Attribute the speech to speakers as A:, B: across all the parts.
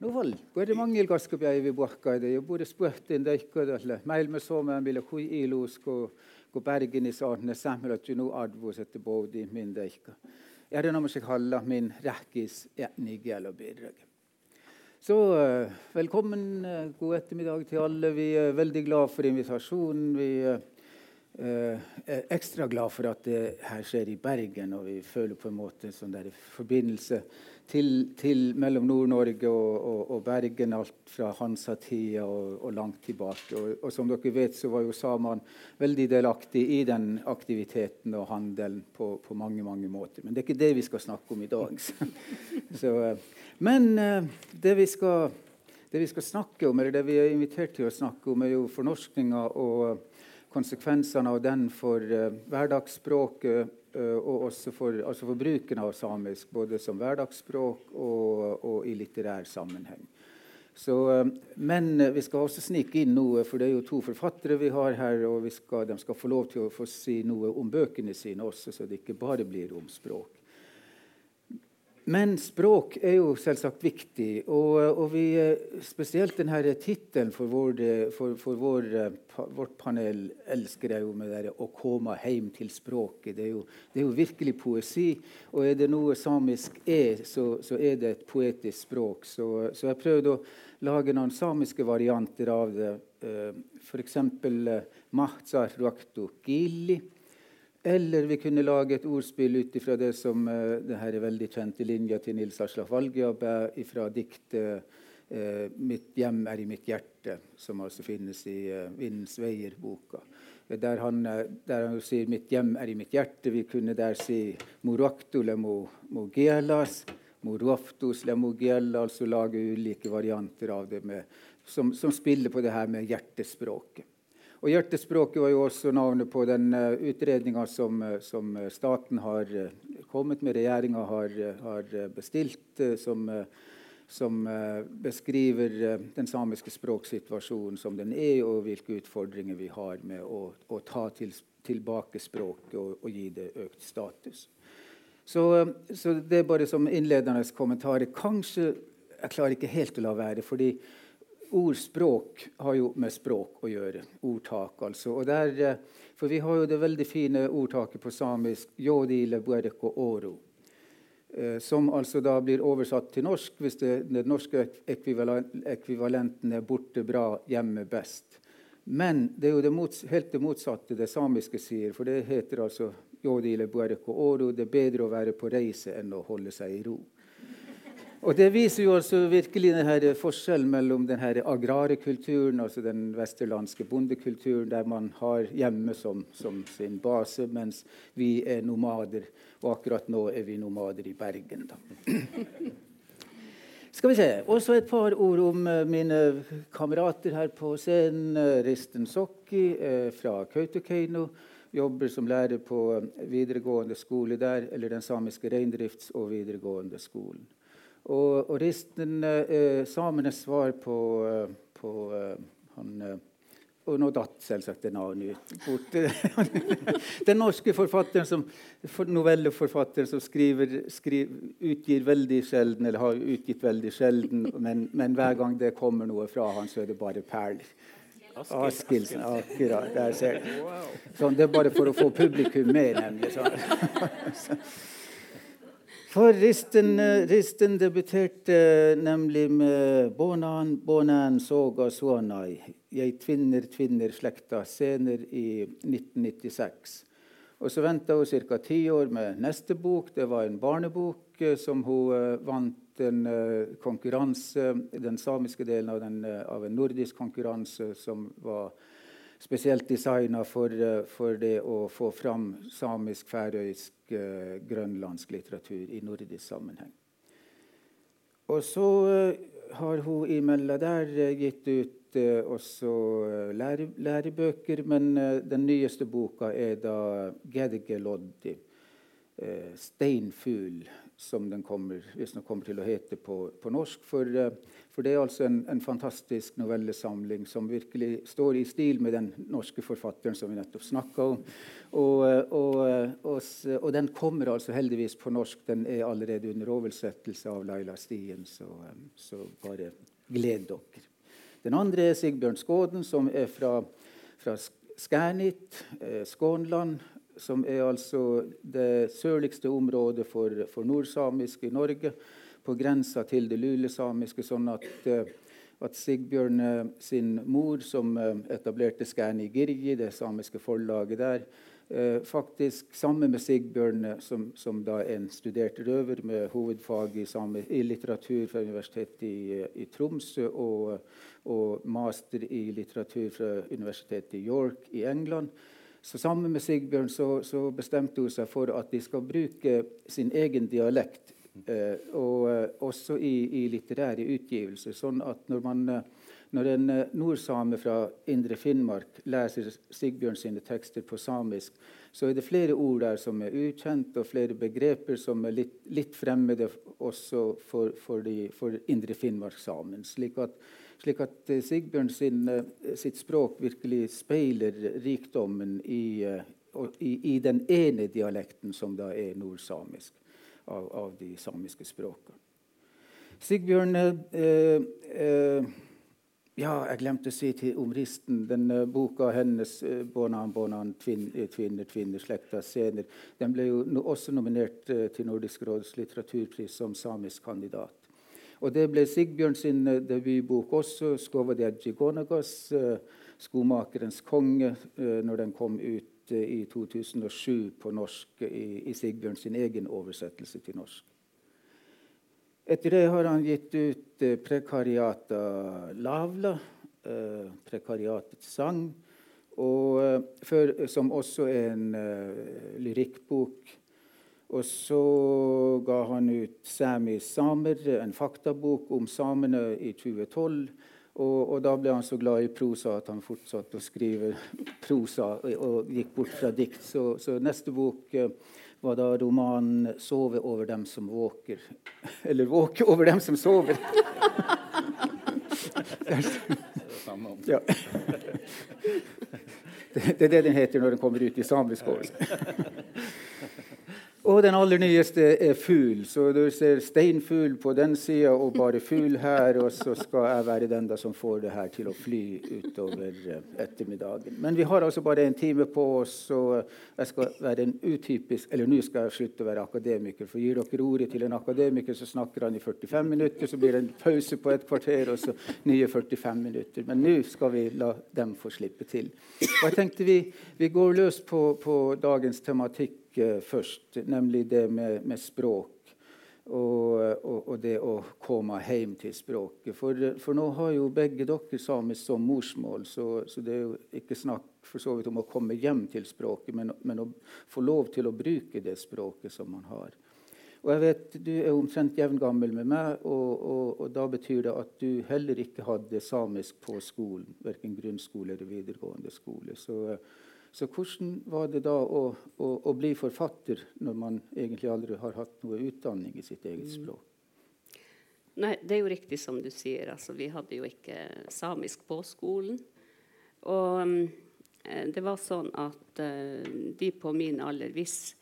A: no val, kuitenkin mangilkaskapäivi puhkaida ja puhdas puhtiin teikkodalle. Mäilmä Suomeen millä kui ilus, kun kun Bergen i saarne samhället ju nu advus että i min teikka. Erinomaisesti halla min rähkis etnig birreg. Så uh, velkommen, god ettermiddag til alle. Vi er veldig glad for invitasjonen. Vi er ekstra glad for at det her skjer i Bergen, og vi føler på en måte en sånn der forbindelse til, til mellom Nord-Norge og, og, og, Bergen, alt fra Hansa-tida og, og, langt tilbake. Og, som dere vet, så var jo samene veldig delaktig i den aktiviteten og handelen på, på, mange mange måter. Men det er ikke det vi skal snakke om i dag. så, Så, men eh, det vi, skal, det vi skal snakke om, eller det vi er invitert til å snakke om, er jo fornorskninga og konsekvensene av den for uh, hverdagsspråket uh, og også for, altså for, bruken av samisk, både som hverdagsspråk og, og i litterær sammenheng. Så, uh, men vi skal også snike inn noe, for det er jo to forfattere vi har her, og skal, de skal få lov til å få si noe om bøkene sine også, så det ikke bare blir om språk. Men språk er jo selvsagt viktig. Og, og vi, spesielt denne tittelen for, vår, for, for vår, vårt panel elsker jeg jo med det 'Å komme hjem til språket'. Det er, jo, det er, jo, virkelig poesi. Og er det noe samisk er, så, så er det et poetisk språk. Så, så jeg prøvde å lage noen samiske varianter av det. Uh, F.eks. Uh, Mahtsar ruaktu Gili eller vi kunne lage et ordspill ut ifra det som uh, det her er veldig kjente linja til Nils Aslak Valgjabe fra diktet uh, 'Mitt hjem er i mitt hjerte', som altså finnes i 'Vindens veier'-boka. Der han, der han sier 'mitt hjem er i mitt hjerte'. Vi kunne der si 'morakto le mo, mo gelas', 'moroftos le mo altså lage ulike varianter av det med, som, som spiller på det her med hjertespråket. Og Hjertespråket var jo også navnet på den eh, utredninga som, uh, som, staten har kommet med, regjeringa har, har, bestilt, som, som beskriver den samiske språksituasjonen som den er, og hvilke utfordringer vi har med å, å ta til, tilbake språket og, og, gi det økt status. Så, så, det er bare som innledende kommentarer. Kanskje Jeg klarer ikke helt å la være. fordi ordspråk har jo med språk å gjøre. Ordtak, altså. Der, eh, for vi har jo det veldig fine ordtaket på samisk oro'. Eh, som altså da blir oversatt til norsk hvis det, den norske ekvivalenten er 'borte bra, hjemme best'. Men det er jo det mots, helt det motsatte det samiske sier. For det heter altså oro'. Det er bedre å være på reise enn å holde seg i ro. Og Det viser jo altså virkelig denne forskjellen mellom denne agrare kulturen, altså den vesterlandske bondekulturen, der man har hjemme som, som, sin base, mens vi er nomader. Og akkurat nå er vi nomader i Bergen. Da. Skal vi se. Også et par ord om uh, mine kamerater her på scenen. Risten Sokki uh, fra Kautokeino. Jobber som lærer på videregående skole der, eller den samiske reindrifts- og videregående skolen. Og, og risten, eh, samenes svar på, eh, på eh, han eh, og nå datt selvsagt en navnet ut. Bort. Den norske forfatteren som, novelleforfatteren som skriver, skriver, utgir veldig sjelden, eller har utgitt veldig sjelden, men, men, hver gang det kommer noe fra han, så er det bare perler. Askildsen. Akkurat. Der ser du. Sånn, det er bare for å få publikum med, nemlig. Sånn. For Risten, Risten debuterte nemlig med 'Bonan, bonan, soga, suanai', 'Jeg tvinner, tvinner slekta', senere i 1996. Og Så venta hun ca. ti år med neste bok. Det var en barnebok eh, som hun uh, vant en konkurranse, den samiske delen av, den, av en nordisk konkurranse som var spesielt designa for, for, det å få fram samisk, færøysk uh, grønlandsk litteratur i nordisk sammenheng. Og så uh, har hun imellom der gitt ut også lære, lærebøker, men den nyeste boka er da 'Gedgeloddi'. 'Steinfugl', som den kommer, hvis den kommer til å hete på, på norsk. For, for, det er altså en, en, fantastisk novellesamling som virkelig står i stil med den norske forfatteren som vi nettopp snakka om. Og, og, og, og, den kommer altså heldigvis på norsk. Den er allerede under oversettelse av Laila Stien, så, så bare gled dere. Den andre er Sigbjørn Skåden, som er fra, fra Skærnit, eh, Skånland, som er altså det sørligste området for, for nordsamisk i Norge, på grensa til det lulesamiske. sånn at, eh, at Sigbjørn eh, sin mor, som etablerte Skæni Girgi, det samiske forlaget der, faktisk sammen med Sigbjørn, som, som da en studert røver med hovedfag i, same, i litteratur fra Universitetet i, i Tromsø og, og master i litteratur fra universitetet i York i England. Så Sammen med Sigbjørn så, så, bestemte hun seg for at de skal bruke sin egen dialekt. Eh, og eh, også i, i, litterære utgivelser. Sånn at når, man, eh, når en nordsame fra Indre Finnmark leser Sigbjørn sine tekster på samisk, så er det flere ord der som er ukjent, og flere begreper som er litt, litt fremmede også for, for, de, for Indre Finnmark-samen. slik slik at Sigbjørn sin, sitt språk virkelig speiler rikdommen i, i, i, den ene dialekten som da er nordsamisk av, av de samiske språkene. Sigbjørn eh, eh, Ja, jeg glemte å si til om Risten. Den uh, boka hennes, uh, 'Bonan Bonan tvin, tvinner, tvinner, slekta scener', den ble jo også nominert til Nordisk råds litteraturpris som samisk kandidat. Og det ble Sigbjørn sin eh, debutbok også, 'Skovadjadjigonagas', eh, 'Skomakerens konge', eh, når den kom ut i 2007 på norsk i, i Sigbjørn sin egen oversettelse til norsk. Etter det har han gitt ut eh, 'Prekariata Lavla', eh, 'Prekariatets sang', og, eh, for, som også er en eh, lyrikkbok og så ga han ut 'Sami samer', en faktabok om samene, i 2012. Og, og, da ble han så glad i prosa at han fortsatte å skrive prosa og, og gikk bort fra dikt. Så, så neste bok eh, var da romanen 'Sove over dem som våker'. Eller 'Våke over dem som sover'. ja. Det, det er det den heter når den kommer ut i samisk. Også. Og den aller nyeste er fugl. Så du ser steinfugl på den sida og bare fugl her. Og så skal jeg være den da som får det her til å fly utover eh, ettermiddagen. Men vi har altså bare en time på oss, så jeg skal være en utypisk Eller nå skal jeg slutte å være akademiker. For gir dere ordet til en akademiker, så snakker han i 45 minutter. Så blir det en pause på et kvarter, og så nye 45 minutter. Men nå skal vi la dem få slippe til. Og jeg tenkte vi, vi går løs på, på dagens tematikk først, nemlig det med, med språk. Og, og, og, det å komme hjem til språket. For, for, nå har jo begge dere samisk som morsmål, så, så, det er jo ikke snakk for så vidt om å komme hjem til språket, men, men å få lov til å bruke det språket som man har. Og jeg vet Du er omtrent jevngammel med meg, og, og, og, da betyr det at du heller ikke hadde samisk på skolen. Verken grunnskole eller videregående skole. Så, så hvordan var det da å, å, å, bli forfatter når man egentlig aldri har hatt noe utdanning i sitt eget mm. språk?
B: Nei, Det er jo riktig som du sier. Altså, vi hadde jo ikke samisk på skolen. Og eh, det var sånn at uh, de på min alder, hvis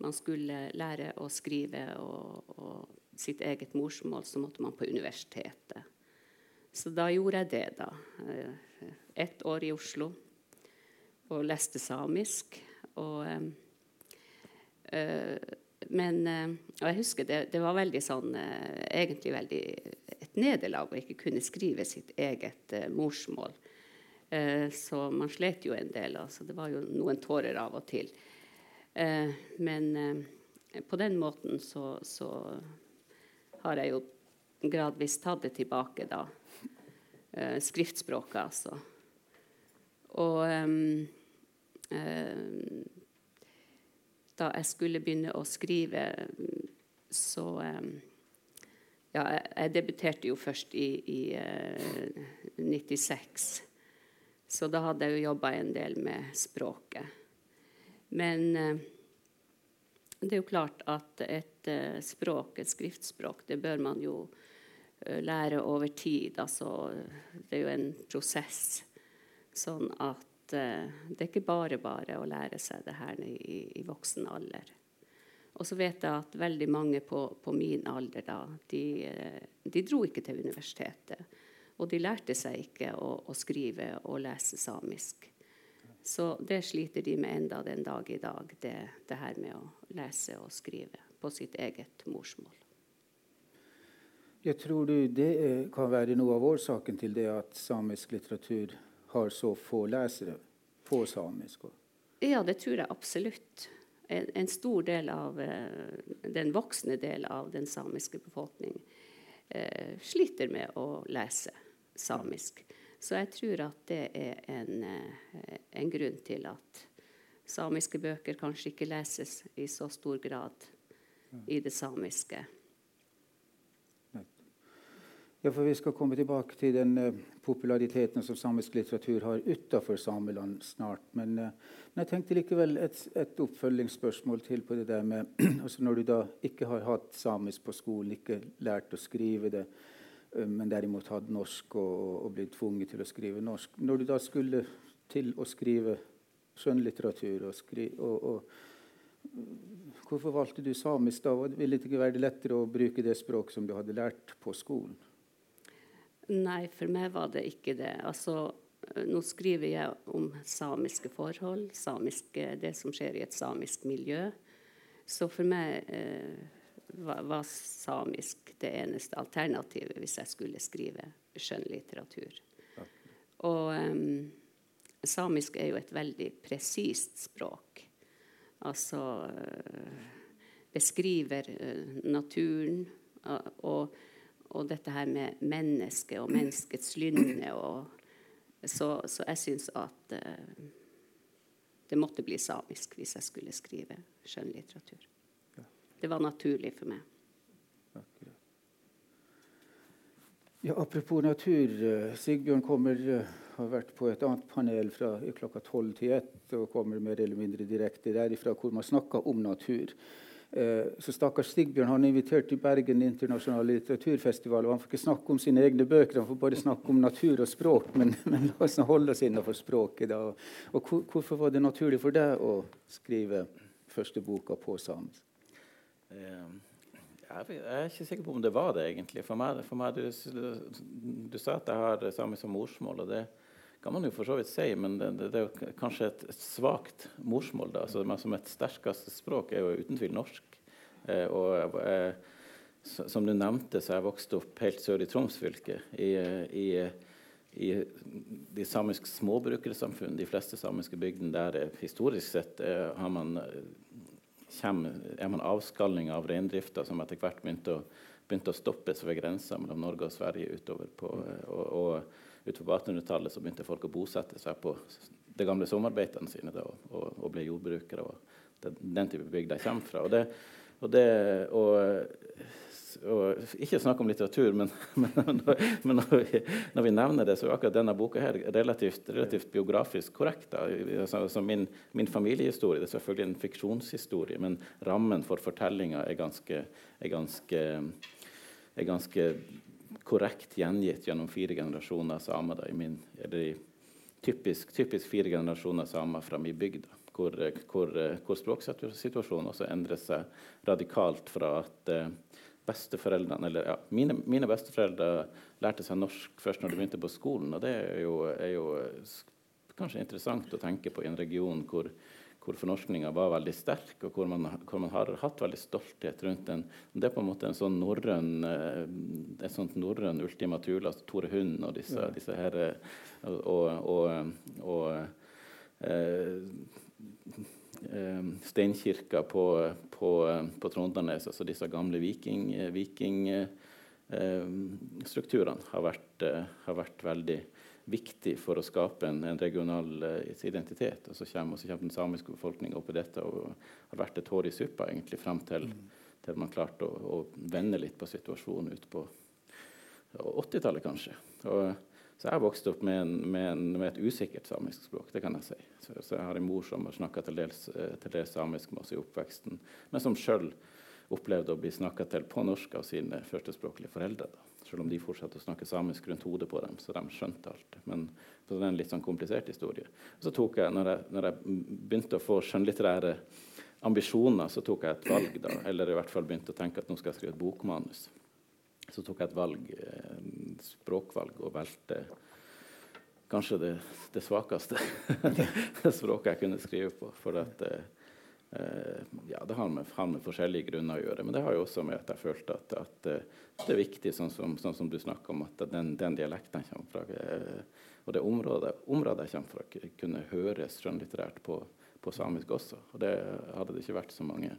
B: man skulle lære å skrive og, og sitt eget morsmål, så måtte man på universitetet. Så da gjorde jeg det, da. Uh, ett år i Oslo og leste samisk. Og, øh, men øh, Og jeg husker det, det var veldig sånn Egentlig veldig et nederlag å ikke kunne skrive sitt eget morsmål. så man slet jo en del. Altså. Det var jo noen tårer av og til. men på den måten så, så har jeg jo gradvis tatt det tilbake, da. skriftspråket, altså. Og um, um, da jeg skulle begynne å skrive, så um, Ja, jeg, jeg, debuterte jo først i, i uh, 96. Så da hadde jeg jo jobba en del med språket. Men uh, det er jo klart at et uh, språk, et skriftspråk, det bør man jo lære over tid. Altså, det er jo en prosess. Sånn at eh, det er ikke bare bare å lære seg det her i, i voksen alder. Og så vet jeg at veldig mange på, på min alder da, de, de, dro ikke til universitetet. Og de lærte seg ikke å, å skrive og lese samisk. Så det sliter de med enda den dag i dag, det, det her med å lese og skrive på sitt eget morsmål.
A: Jeg tror du det kan være noe av årsaken til det at samisk litteratur har så få lesere på samisk?
B: Ja, det tror jeg absolutt. En, en stor del av eh, den voksne del av den samiske befolkning eh, sliter med å lese samisk. Så jeg tror at det er en, eh, en, grunn til at samiske bøker kanskje ikke leses i så stor grad i det samiske.
A: Ja, for Vi skal komme tilbake til den uh, populariteten som samisk litteratur har utenfor Sameland snart. Men, uh, men, jeg tenkte likevel et, et, oppfølgingsspørsmål til på det der med altså Når du da ikke har hatt samisk på skolen, ikke lært å skrive det, Eh, men derimot hatt norsk og, og, blitt tvunget til å skrive norsk. Når du da skulle til å skrive skjønnlitteratur og, skri, og, og Hvorfor valgte du samisk da? Ville det ikke være lettere å bruke det språk som du hadde lært på skolen?
B: Nei, for meg var det ikke det. Altså, nå skriver jeg om samiske forhold, samiske, det som skjer i et samisk miljø. Så for meg eh, var, var, samisk det eneste alternativet hvis jeg skulle skrive skjønnlitteratur. Ja. Og um, samisk er jo et veldig presist språk. Altså uh, beskriver uh, naturen uh, og, og, dette her med mennesket og menneskets lynne. Så, så, jeg syns at det måtte bli samisk hvis jeg skulle skrive skjønnlitteratur. Det var naturlig for meg.
A: Ja, apropos natur. Eh, Sigbjørn kommer, eh, har vært på et annet panel fra klokka tolv til ett og kommer mer eller mindre direkte derifra hvor man snakker om natur. Eh, så stakkars Sigbjørn han er invitert til Bergen internasjonale litteraturfestival. og Han får ikke snakke om sine egne bøker, han får bare snakke om natur og språk. Men, men la oss holde oss innenfor språket. da. Og Hvorfor var det naturlig for deg å skrive første boka på samisk?
C: Eh, jeg er ikke sikker på om det var det, egentlig. For meg, for meg du, du, sa at jeg har samisk som morsmål, og det kan man jo for så vidt si, men det, det, er jo kanskje et, et svakt morsmål. da, så Som et sterkeste språk er jo uten tvil norsk. Eh, og eh, Som du nevnte, så jeg vokst opp helt sør i Troms fylke. i, i i de samiske småbrukersamfunn, de fleste samiske bygdene der historisk sett har man kommer, er man avskalling av reindrifta, som etter hvert begynte å, begynte å stoppes ved grensa mellom Norge og Sverige utover på, og, og utover på 1800-tallet så begynte folk å bosette seg på de gamle sommerbeitene sine da, og, og, ble jordbrukere. og Den type bygd de kommer fra. Og, det, og, det, og og ikke snakk om litteratur, men, men, men når, vi, når, vi, nevner det, så er akkurat denne boka her relativt, relativt biografisk korrekt. Altså, altså min, min, familiehistorie det er selvfølgelig en fiksjonshistorie, men rammen for fortellinga er ganske, er, ganske, er ganske korrekt gjengitt gjennom fire generasjoner samer. Da, min, eller typisk, typisk fire generasjoner samer fra min bygd. Hvor, hvor, hvor språksituasjonen også endrer seg radikalt fra at besteforeldrene eller ja, mine, mine, besteforeldre lærte seg norsk først når de begynte på skolen. Og det er jo, er jo kanskje interessant å tenke på i en region hvor, hvor fornorskninga var veldig sterk, og hvor man, hvor man, har hatt veldig stolthet rundt den. Det er på en måte en sånn norrøn eh, et sånt norrøn Ultima Thule, altså Tore Hund og disse, ja. disse her, og, og, og eh, eh, steinkirker på, på, på Trondanes, altså disse gamle vikingstrukturene, viking, eh, har, vært, eh, har vært veldig viktig for å skape en, en regional uh, identitet. Og så kommer, så kommer den samiske befolkninga oppi dette og har vært et hår i suppa egentlig frem til, mm. til man klarte å, å, vende litt på situasjonen ut på 80-tallet, kanskje. Og Så jeg har vokst opp med, en, med, en, med, et usikkert samisk språk, det kan jeg si. Så, så jeg har en mor som har snakka til, eh, til dels samisk med oss i oppveksten, men som sjøl opplevde å bli snakka til på norsk av sine førstespråklige foreldre. Da. Selv om de fortsatte å snakke samisk rundt hodet på dem, så de skjønte alt. Men det er en litt sånn komplisert historie. Så tok jeg, når jeg, når jeg begynte å få skjønnlitterære ambisjoner, så tok jeg et valg, da, eller i hvert fall begynte å tenke at nå skal jeg skrive et bokmanus. Så tok jeg et valg, et språkvalg og valgte kanskje det, det svakeste språket jeg kunne skrive på. For at, eh, ja, det har med, har med, forskjellige grunner å gjøre. Men det har jo også med at jeg følte at, at eh, det er viktig, sånn som, sånn som, du snakker om, at den, den dialekten kommer fra, eh, og det området, området jeg kommer fra, kunne høres skjønnlitterært på på samisk også. Og det hadde det ikke vært så mange,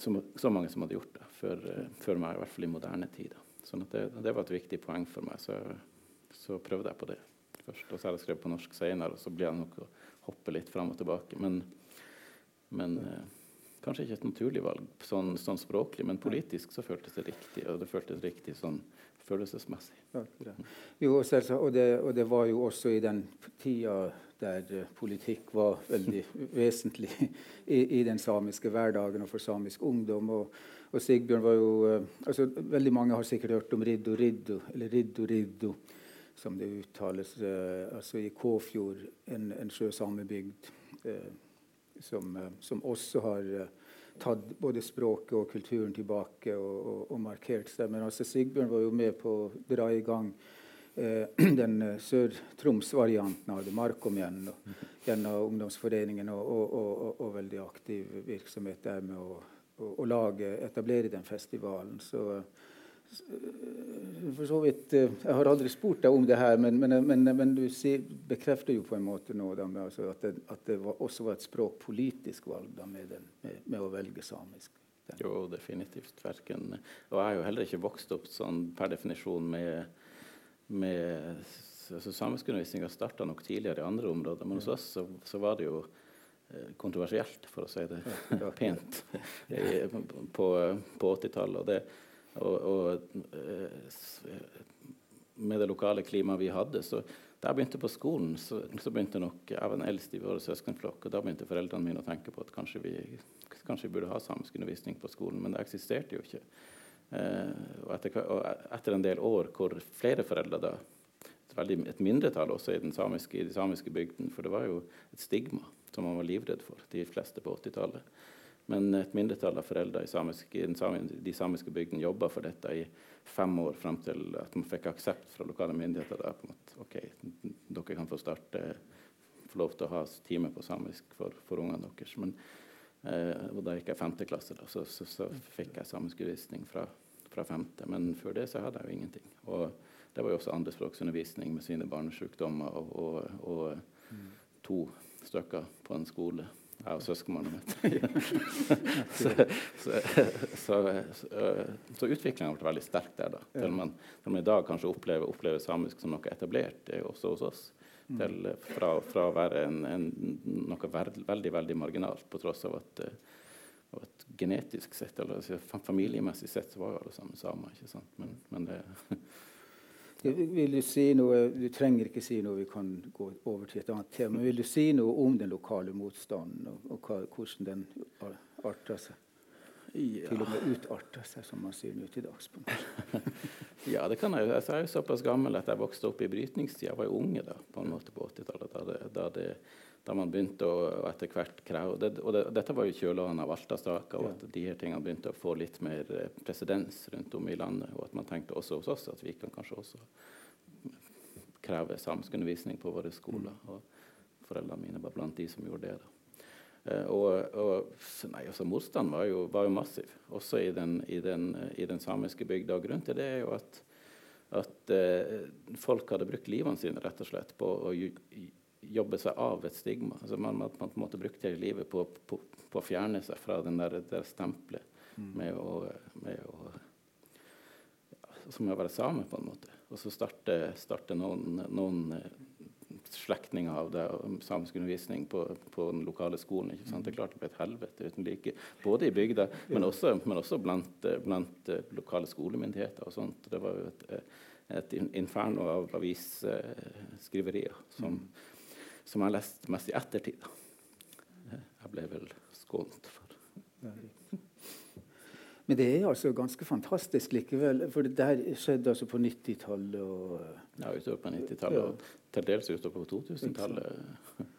C: så, så mange som hadde gjort det før, før, meg, i hvert fall i moderne tid. Sånn det, det, var et viktig poeng for meg, så, så, prøvde jeg på det først. Og så har jeg skrevet på norsk senere, og så blir det nok å hoppe litt fram og tilbake. Men, men eh, kanskje ikke et naturlig valg sånn, sånn, språklig, men politisk så føltes det riktig. Og det føltes riktig sånn følelsesmessig. Ja,
A: jo, og, det, og det var jo også i den tida der eh, politikk var veldig vesentlig i, i, den samiske hverdagen og for samisk ungdom. Og, og Sigbjørn var jo eh, altså, Veldig mange har sikkert hørt om Riddo Riddo, eller Riddo Riddo, som det uttales. Uh, altså i Kåfjord, en, en sjøsamebygd uh, som, uh, som, også har tatt både språket og kulturen tilbake og, og, og markert seg. Men altså Sigbjørn var jo med på å dra i gang Eh, den eh, Sør-Troms-varianten av det, Markom igjen, gjennom ungdomsforeningen og, og, og, og, veldig aktiv virksomhet der med å, å lage, etablere den festivalen. Så, for så vidt Jeg har aldri spurt deg om det her, men, men, men, men du sier, bekrefter jo på en måte nå da, altså at, det, at det var, også var et språkpolitisk valg da, med, den, med, med, å velge samisk.
C: Den. Jo, definitivt. Verken. Og jeg er jo heller ikke vokst opp sånn per definisjon med med altså Samiskundervisninga starta nok tidligere i andre områder, men hos oss så, så var det jo eh, kontroversielt, for å si det pent, på, på 80-tallet. Og, og, eh, med det lokale klimaet vi hadde, så da jeg begynte på skolen, så, så begynte nok Jeg var den eldste i vår søskenflokk, og da begynte foreldrene mine å tenke på at kanskje vi, kanskje vi burde ha samiskundervisning på skolen, men det eksisterte jo ikke. Eh, og etter, og etter, en del år hvor flere foreldre da et, veldig, et mindretall også i, samiske, i de samiske bygdene, for det var jo et stigma som man var livredd for, de fleste på 80-tallet. Men et mindretall av foreldre i, samiske, i de samiske bygdene jobba for dette i fem år, frem til at man fikk aksept fra lokale myndigheter. Da, på at ok, dere kan få starte, få lov til å ha time på samisk for, for ungene deres. Men Eh, og da gikk jeg femte klasse, da, så, så, så fikk jeg samiskundervisning fra, fra, femte. Men før det så hadde jeg jo ingenting. Og det var jo også andrespråksundervisning med sine barnesykdommer og, og, og mm. to stykker på en skole. Jeg og søskenbarnet mitt. så, så, så, så utviklinga ble veldig sterk der. da. Til man, når man i dag kanskje opplever, opplever samisk som noe etablert, det er også hos oss. Mm. til, fra, fra, å være en, en, noe veld, veldig veldig marginalt, på tross av at, uh, at genetisk sett, eller altså, familiemessig sett, så var jo alle sammen samer. ikke sant? Men, men det
A: vil du si noe, du trenger ikke si noe, vi kan gå over til et annet tema. Vil du si noe om den lokale motstanden, og, og hva, hvordan den arter seg? Ja. Til og med utarter seg, som man sier nå til dags.
C: ja, det kan jeg. Altså, jeg er jo såpass gammel at jeg vokste opp i brytningstida. Jeg var jo unge da, på en måte på 80-tallet. Da, da, da, man begynte å etter hvert kreve det, Og det, dette var jo kjølvannet av Alta-saka, og at de her tingene begynte å få litt mer eh, presedens rundt om i landet. Og at man tenkte også hos oss at vi kan kanskje også kreve samisk undervisning på våre skoler. Mm. Og foreldrene mine var blant de som gjorde det. da. Eh, og, og nei, altså Motstanden var jo, var jo, massiv, også i den, i, den, i den, samiske bygda. Grunnen til det er jo at, at eh, folk hadde brukt livene sine rett og slett på å jobbe seg av et stigma. Altså man, man, man måtte bruke hele livet på, på, på, å fjerne seg fra den der, der stempelet mm. med å, med å ja, Som å være same, på en måte. Og så starte, starte noen, noen slektninger av det, og samisk undervisning på, på, den lokale skolen. ikke sant? Det er klart det ble et helvete uten like. Både i bygda, men også, men også blant, blant, lokale skolemyndigheter. og sånt. Det var jo et, et inferno av avisskriverier som, som jeg har lest mest i ettertid. Jeg ble vel skånt for
A: men det er altså ganske fantastisk likevel. For det der skjedde altså på 90-tallet og
C: Ja, utover på 90-tallet og til dels utover på 2000-tallet.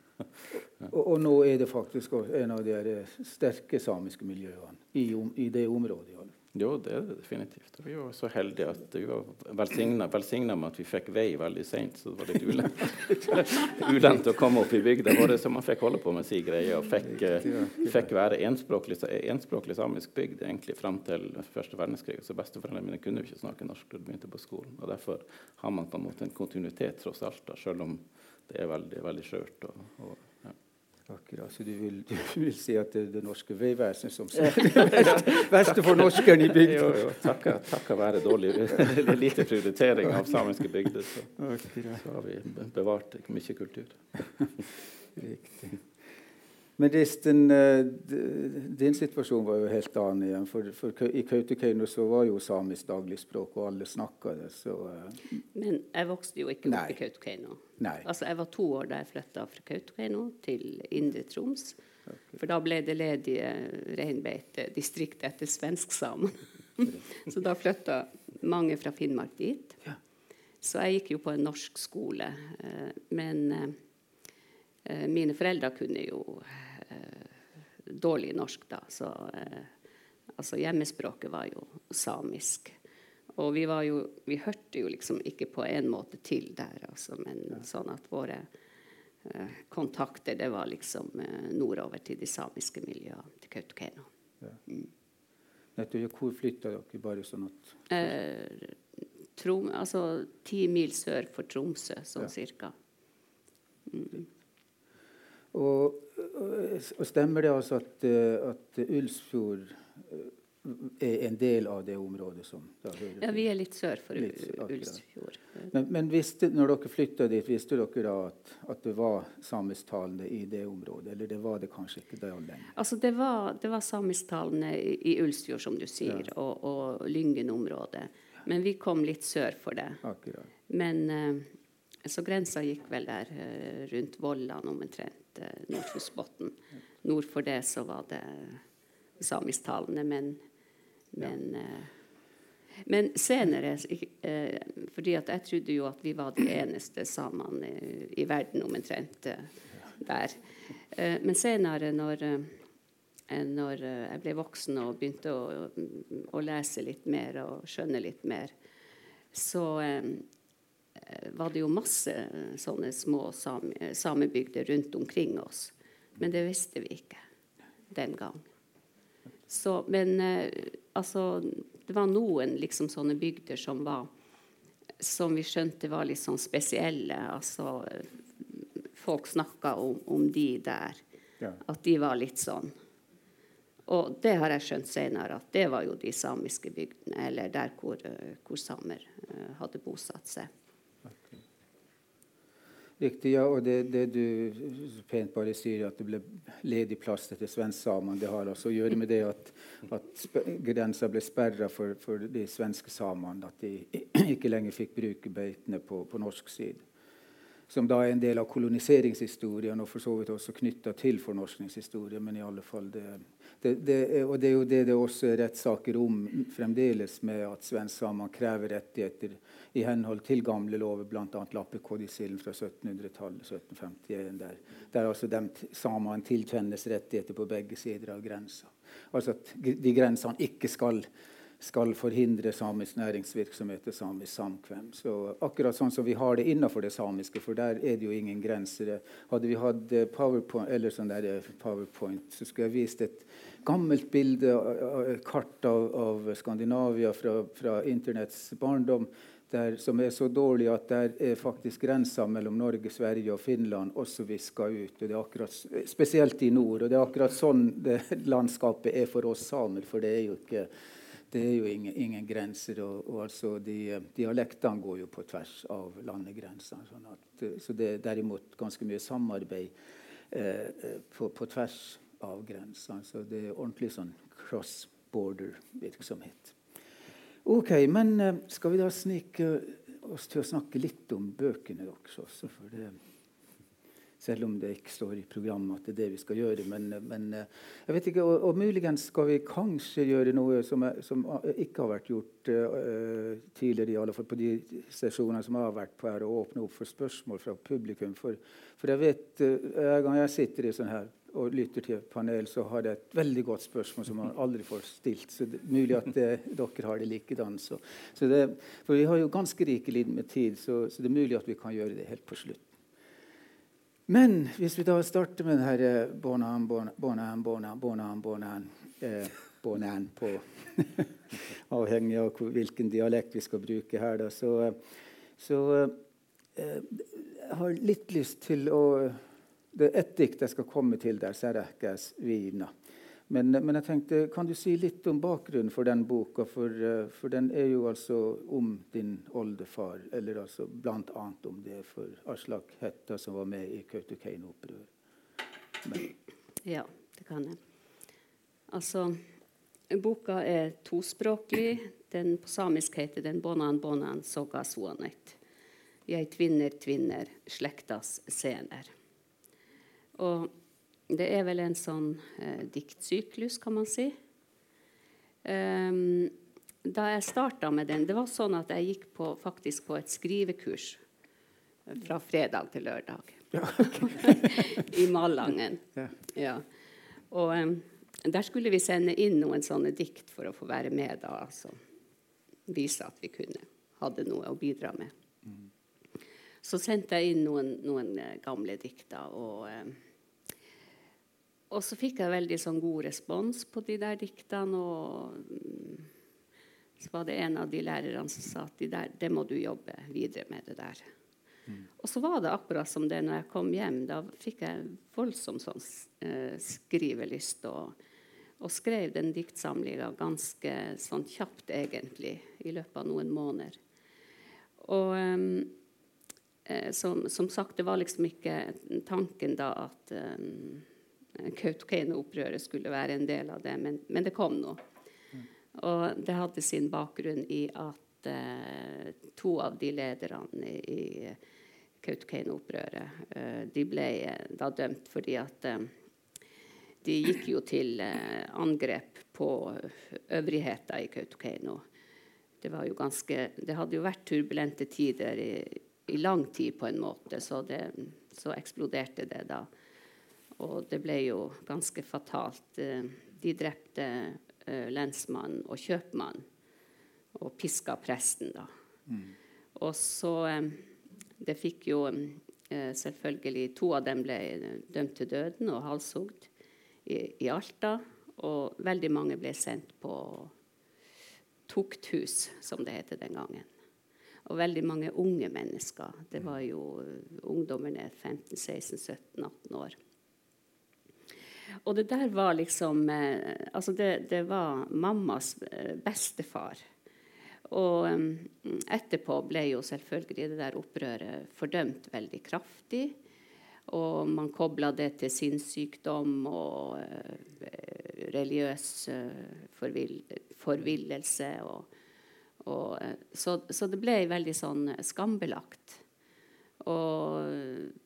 A: og, og, nå er det faktisk en av de sterke samiske miljøene i, i det området.
C: Jo, det er det definitivt. Vi var så heldige at vi var velsigna med at vi fikk vei veldig seint, så det var litt ulendt, ulendt å komme opp i bygda vår, så man fikk holde på med si greie og fikk, fikk være enspråklig, enspråklig, samisk bygd egentlig fram til første verdenskrig. Så besteforeldrene mine kunne jo ikke snakke norsk da de begynte på skolen. og Derfor har man på en måte en kontinuitet tross alt, da, selv om det er veldig, veldig skjørt. og, og
A: Akkurat, så du vil, du vil, si at det er det norske veivesenet som sier verste for norskeren i bygda?
C: Jo, jo. Takket være dårlig lite prioritering av samiske bygder, så, så har vi bevart mye kultur.
A: Riktig. Men Risten, eh, din situasjon var jo helt annen igjen. For, for I Kautokeino så var jo samisk dagligspråk, og alle snakka det. Så, uh...
B: Men jeg vokste jo ikke opp i Kautokeino. Altså, jeg var to år da jeg flytta fra Kautokeino til Indre Troms. Okay. For da ble det ledige reinbeitedistrikt etter svensksamene. så da flytta mange fra Finnmark dit. Ja. Så jeg gikk jo på en norsk skole. Eh, men mine foreldre kunne jo dårlig norsk, da. Så eh, altså hjemmespråket var jo samisk. Og vi, var jo, vi hørte jo liksom ikke på en måte til der, altså, men ja. sånn at våre eh, kontakter, det var liksom eh, nordover til de samiske miljøene, til Kautokeino. Ja. Mm.
A: Hvor flytta dere, bare sånn at
B: eh, Trom, Altså ti mil sør for Tromsø, sånn ja. cirka. Mm.
A: Og og stemmer det altså at, eh, at Ulsfjord eh, er en del av det området som da
B: hører Ja, vi er litt sør for litt, Ulsfjord.
A: Men, men visste, når dere flytta dit, visste dere da at, at, det var samisktalende i det området? Eller det var det kanskje ikke da lenger?
B: Altså, det var, det var samisktalende i, i Ulsfjord, som du sier, ja. og, og Lyngen-området. Men vi kom litt sør for det.
A: Akkurat.
B: Men uh, så grensa gikk vel der rundt Vollan omtrent Nordkjosbotn. Nord for det så var det samisktalende, men, men, ja. Eh, men senere eh, fordi at jeg trodde jo at vi var de eneste samene i verden omtrent eh, der. Men senere, når, når jeg ble voksen og begynte å, å, lese litt mer og skjønne litt mer, så Eh, var det jo masse eh, sånne små same, samebygder rundt omkring oss. Men det visste vi ikke den gang. Så, men eh, altså Det var noen liksom sånne bygder som var Som vi skjønte var litt sånn spesielle. Altså Folk snakka om, om, de der. Ja. At de var litt sånn. Og det har jeg skjønt senere, at det var jo de samiske bygdene, eller der hvor, hvor samer hadde bosatt seg.
A: Riktig, ja. Og det, det, du pent bare sier, at det ble ledig plass til svensksamene, det har altså å gjøre med det at, at grensa ble sperra for, for, de svenske samene. At de ikke lenger fikk bruke beitene på, på, norsk side. Som da er en del av koloniseringshistorien, og for så vidt også knytta til fornorskningshistorien. Men i alle fall det, det, det, og det er jo det det også er rettssaker om fremdeles, med at svensksamene krever rettigheter i henhold til gamle lover, bl.a. Lappekodisillen fra 1700-tallet. 1751, der, der altså de samene tilkjennes rettigheter på begge sider av grensa. Altså at de grensene ikke skal, skal forhindre samisk næringsvirksomhet og samisk samkvem. Så akkurat sånn som vi har det innenfor det samiske, for der er det jo ingen grenser. Hadde vi hatt PowerPoint, eller sånn der eh, PowerPoint, så skulle jeg vist et gammelt bilde, kart av, av Skandinavia fra, fra internetts barndom der, som er så dårlig at der er faktisk grensa mellom Norge, Sverige og Finland også viska ut. og det er akkurat, Spesielt i nord. og Det er akkurat sånn landskapet er for oss samer. For det er jo ikke det er jo ingen, ingen grenser. Og, og altså de, dialektene går jo på tvers av landegrensene. Sånn så det er derimot ganske mye samarbeid eh, på, på, tvers av grensene. Så det er ordentlig sånn cross border-virksomhet. Ok, men eh, skal vi da snike oss til å snakke litt om bøkene også? For det selv om det ikke står i programmet at det er det vi skal gjøre. Men, men jeg vet ikke, og, og, muligens skal vi kanskje gjøre noe som, er, som ikke har vært gjort uh, tidligere, i alle fall på de sesjonene som har vært på her, å åpne opp for spørsmål fra publikum. For, for jeg vet, uh, gang jeg sitter i sånn her og lytter til et panel, så har jeg et veldig godt spørsmål som man aldri får stilt. Så det er mulig at det, dere har det likedan. Så, så det, for vi har jo ganske rikelig med tid, så, så det er mulig at vi kan gjøre det helt på slutt. Men hvis vi da starter med denne bonan, bonan, bonan, bonan, bonan, eh, på Avhengig av hvilken dialekt vi skal bruke her, da, så, så eh, jeg har litt lyst til å Det er ett dikt jeg skal komme til der, Serekes vina'. Men, men, jeg tenkte, kan du si litt om bakgrunnen for den boka? For, eh, for den er jo altså om din oldefar, eller altså annet om det for Aslak Hetta, som var med i Kautokeino-opprøret.
B: Ja, det kan jeg. Altså, boka er tospråklig. Den på samisk heter den 'Bonan bonan soga suanet'. Jeg tvinner, tvinner, slektas sener. Og det er vel en sånn eh, diktsyklus, kan man si. Um, da jeg starta med den Det var sånn at jeg gikk på, faktisk på et skrivekurs fra fredag til lørdag. Ja, okay. I Malangen. Ja. ja. Og um, der skulle vi sende inn noen sånne dikt for å få være med da. Altså. Vise at vi kunne, hadde noe å bidra med. Mm. Så sendte jeg inn noen, noen uh, gamle dikter. og... Um, og så fikk jeg veldig sånn god respons på de der diktene. Og så var det en av de lærerne som sa at de der, det må du jobbe videre med. det der. Mm. Og så var det akkurat som det når jeg kom hjem. Da fikk jeg voldsom sånn uh, skrivelyst. Og, og, skrev den diktsamlinga ganske sånn kjapt, egentlig, i løpet av noen måneder. Og um, som, som, sagt, det var liksom ikke tanken da at um, Kautokeino-opprøret skulle være en del av det, men, men det kom nå. Og det hadde sin bakgrunn i at eh, to av de lederne i, i Kautokeino-opprøret eh, de ble eh, da dømt fordi at eh, de gikk jo til eh, angrep på øvrigheter i Kautokeino. Det, var jo ganske, det hadde jo vært turbulente tider i, i lang tid, på en måte, så, det, så eksploderte det da. Og det ble jo ganske fatalt. Eh, de drepte eh, lensmannen og kjøpmannen og piska presten, da. Mm. Og så eh, Det fikk jo selvfølgelig To av dem ble dømt til døden og halshugd i, i Alta. Og veldig mange ble sendt på tukthus, som det heter den gangen. Og veldig mange unge mennesker. Det var jo ungdommer ned 15-16-17-18 år. Og det der var liksom eh, Altså, det, det var mammas eh, bestefar. Og um, etterpå ble jo selvfølgelig det der opprøret fordømt veldig kraftig. Og man kobla det til sinnssykdom og uh, religiøs forvill forvillelse. Og, og, så, så, det ble veldig sånn skambelagt. Og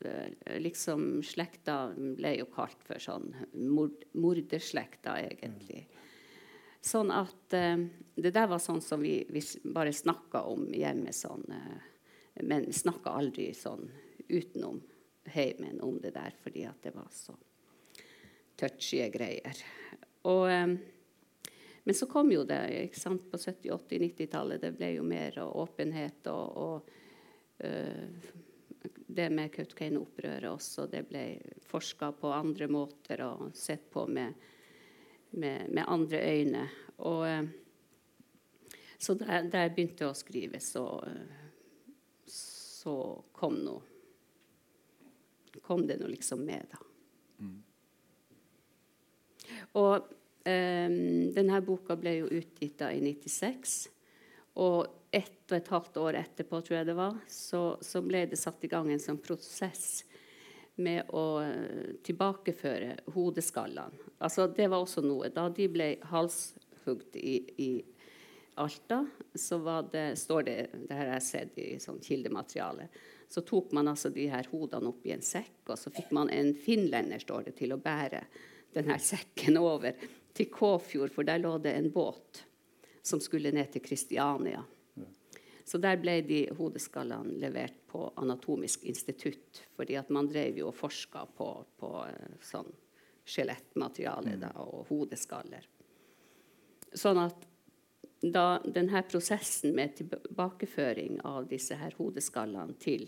B: eh, liksom slekta ble jo kalt for sånn mord, morderslekta, egentlig. Sånn at uh, Det der var sånn som vi, vi bare snakka om hjemme sånn. Uh, men vi snakka aldri sånn utenom heimen om det der, fordi at det var så touchy greier. Og, um, men så kom jo det ikke sant, på 70-, 80-, 90-tallet. Det ble jo mer åpenhet og, og uh, det med Kautokeino-opprøret også. Det ble forska på andre måter og sett på med, med, med andre øyne. Og, eh, så da jeg begynte å skrive, så, så kom, noe, kom det nå liksom med, da. Mm. Og Um, denne boka ble jo utgitt da i 96. Og ett og et halvt år etterpå, tror jeg det var, så, så ble det satt i gang en sånn prosess med å uh, tilbakeføre hodeskallene. Altså, det var også noe. Da de ble halshugd i, i Alta, så det, står det det her jeg sett i sånn kildemateriale, så tok man altså de her hodene opp i en sekk, og så fikk man en finlender står det, til å bære denne sekken over til Kåfjord, for der lå det en båt som skulle ned til Kristiania. Så der ble de hodeskallene levert på Anatomisk institutt, fordi at man drev jo og forska på, på eh, sånn skjelettmateriale da, og hodeskaller. Sånn at da denne prosessen med tilbakeføring av disse her hodeskallene til,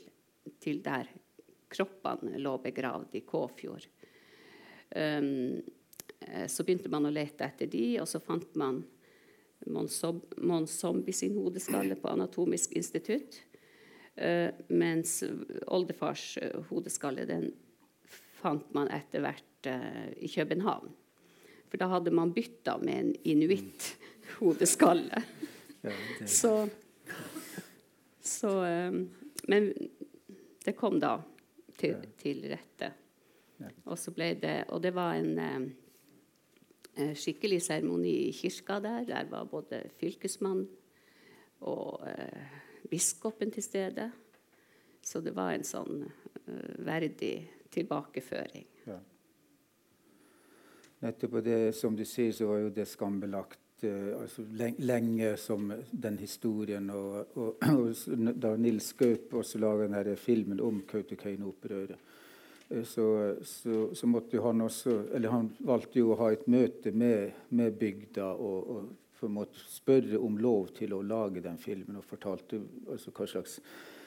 B: til der kroppene lå begravd i Kåfjord, um, så begynte man å lete etter de, og så fant man Mons Zombie sin hodeskalle på Anatomisk institutt. Uh, mens oldefars uh, hodeskalle den fant man etter hvert uh, i København. For da hadde man bytta med en inuitt-hodeskalle. Så, så Men det kom da til, til rette. Og så ble det Og det var en skikkelig seremoni i kirka der. Der var både fylkesmann og eh, biskopen til stede. Så det var en sånn eh, verdig tilbakeføring. Ja.
A: Nettopp det som du sier, så var jo det skambelagt Eh, altså lenge som den historien. Og, og, og da Nils Gaup også laga filmen om Kautokeino-opprøret, så, så, så, måtte han også Eller han valgte jo å ha et møte med, med bygda og, og for en måte spørre om lov til å lage den filmen, og fortalte altså hva slags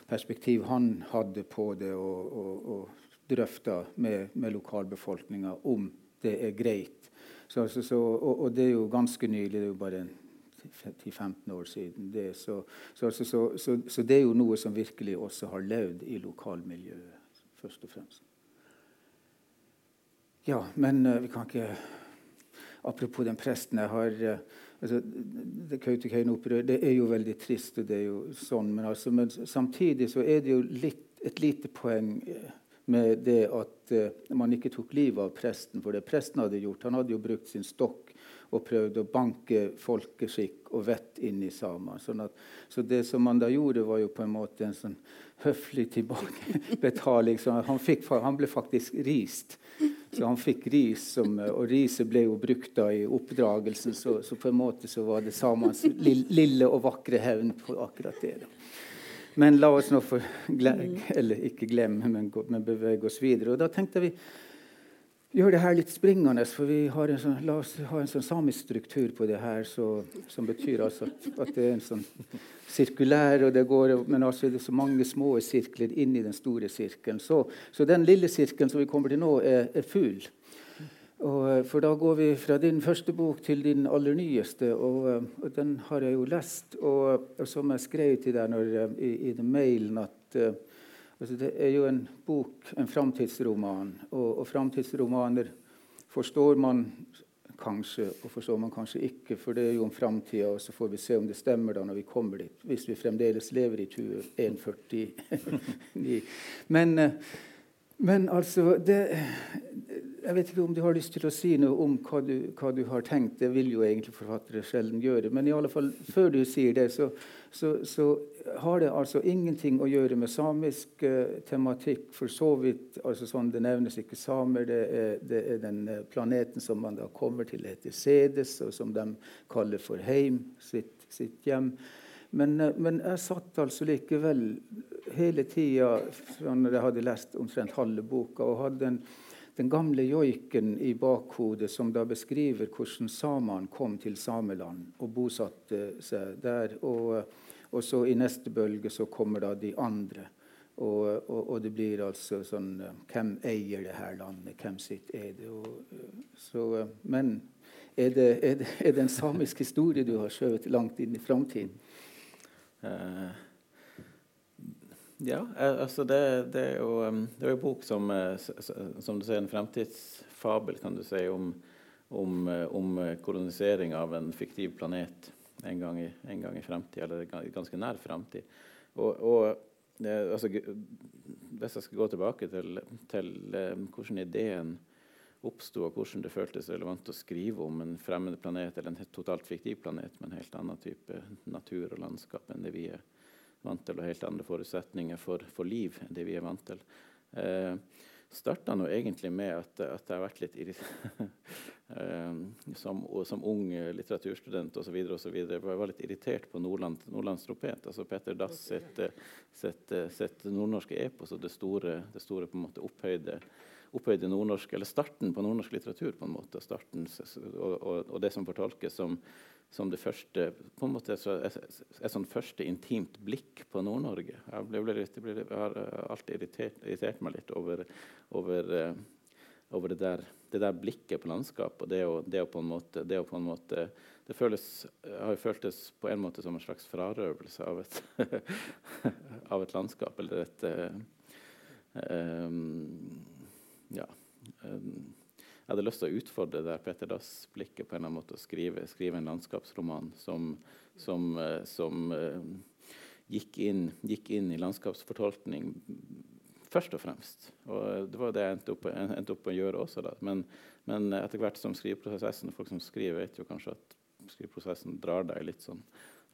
A: perspektiv han hadde på det, og, og, og drøfta med, med lokalbefolkninga om det er greit. Så, og, og, det er jo ganske nylig, det er jo bare 10-15 år siden. Det, så, så, det er jo noe som virkelig også har levd i lokalmiljøet, først og fremst. Ja, men uh, vi kan ikke Apropos den presten jeg har uh, altså, det Kautokeino-opprøret det er jo veldig trist, og det er jo sånn, men, altså, men samtidig så er det jo litt, et lite poeng uh, med det at uh, man ikke tok livet av presten for det presten hadde gjort. Han hadde jo brukt sin stokk og prøvd å banke folkeskikk og vett inn i samer. Sånn så det som man da gjorde, var jo på en måte en sånn høflig tilbakebetaling. Så han, han ble faktisk rist. Så han fikk ris, som, og riset ble jo brukt da i oppdragelsen. Så, så på en måte så var det samenes lille og vakre hevn på akkurat det. da. Men la oss nå få glemme, eller ikke glemme, men, men bevege oss videre. Og da tenkte vi gjøre det her litt springende, for vi har en sånn, la oss ha en sånn samisk struktur på det her, så, som betyr altså at, at, det er en sånn sirkulær, og det går, men altså det er så mange små sirkler inn i den store sirkelen. Så, så den lille sirkelen som vi kommer til nå, er, er fugl. Og, eh, for da går vi fra din første bok til din aller nyeste, og, eh, og den har jeg jo lest. Og, og som jeg skrev til deg når, eh, i, i den mailen, at uh, altså det er jo en bok, en framtidsroman. Og, og framtidsromaner forstår man kanskje, og forstår man kanskje ikke, for det er jo om framtida, og så får vi se om det stemmer da når vi kommer dit. Hvis vi fremdeles lever i 2149. Men, men altså det, jeg vet ikke om du har lyst til å si noe om hva du, hva du, har tenkt. Det vil jo egentlig forfattere sjelden gjøre. Men i alle fall, før du sier det, så, så, så har det altså ingenting å gjøre med samisk uh, tematikk. For så vidt altså sånn, Det nevnes ikke samer. Det er, det er den uh, planeten som man da kommer til, heter Sedes, og som de kaller for heim, sitt, sitt hjem. Men, uh, men, jeg satt altså likevel hele tida når jeg hadde lest omtrent halve boka, og hadde en den gamle joiken i bakhodet som da beskriver hvordan samene kom til Sameland og bosatte seg der. Og, og så i neste bølge så kommer da de andre. Og, og, og, det blir altså sånn Hvem eier det her landet? Hvem sitt er det? Og, så, men er det, er, det, er det, en samisk historie du har skjøvet langt inn i framtiden? Uh,
C: ja, eh, altså det, det, er jo, det er en bok som, eh, som du sier, en fremtidsfabel kan du si, om, om, om kolonisering av en fiktiv planet en gang i, en gang i fremtid, eller ganske nær fremtid. Og, og altså, hvis jeg skal gå tilbake til, til hvordan ideen oppsto, og hvordan det føltes relevant å skrive om en fremmed planet eller en totalt fiktiv planet med en helt annen type natur og landskap enn det vi er vant til, og helt andre forutsetninger for, for liv enn det vi er vant til. Eh, starta nå egentlig med at, at jeg har vært litt eh, som, som, ung litteraturstudent osv. Jeg var litt irritert på Nordland, Nordlands tropet. altså Peter Dass sitt, sitt, sitt nordnorske epos og det store, det store på en måte opphøyde opphøyde nordnorsk, eller starten på nordnorsk litteratur, på en måte, starten, og, og, og det som fortolkes som, som, det første på en måte et, et sånn første intimt blikk på Nord-Norge. Jeg, jeg, jeg, har alltid irritert, irritert, meg litt over, over, uh, over det, der, det, der, blikket på landskapet. og det å, det å, på en måte, det på en måte det føles, har jo føltes på en måte som en slags frarøvelse av et, av et landskap, eller et um, ja, jeg hadde lyst til å utfordre der Petter Dass-blikket på en eller annen måte å skrive, skrive en landskapsroman som, som, eh, som uh, gikk, inn, gikk, inn, i landskapsfortolkning først og fremst. Og det var det jeg endte opp, endte opp å gjøre også. Men, men, etter hvert som skriveprosessen Folk som skriver, vet jo kanskje at skriveprosessen drar deg litt sånn,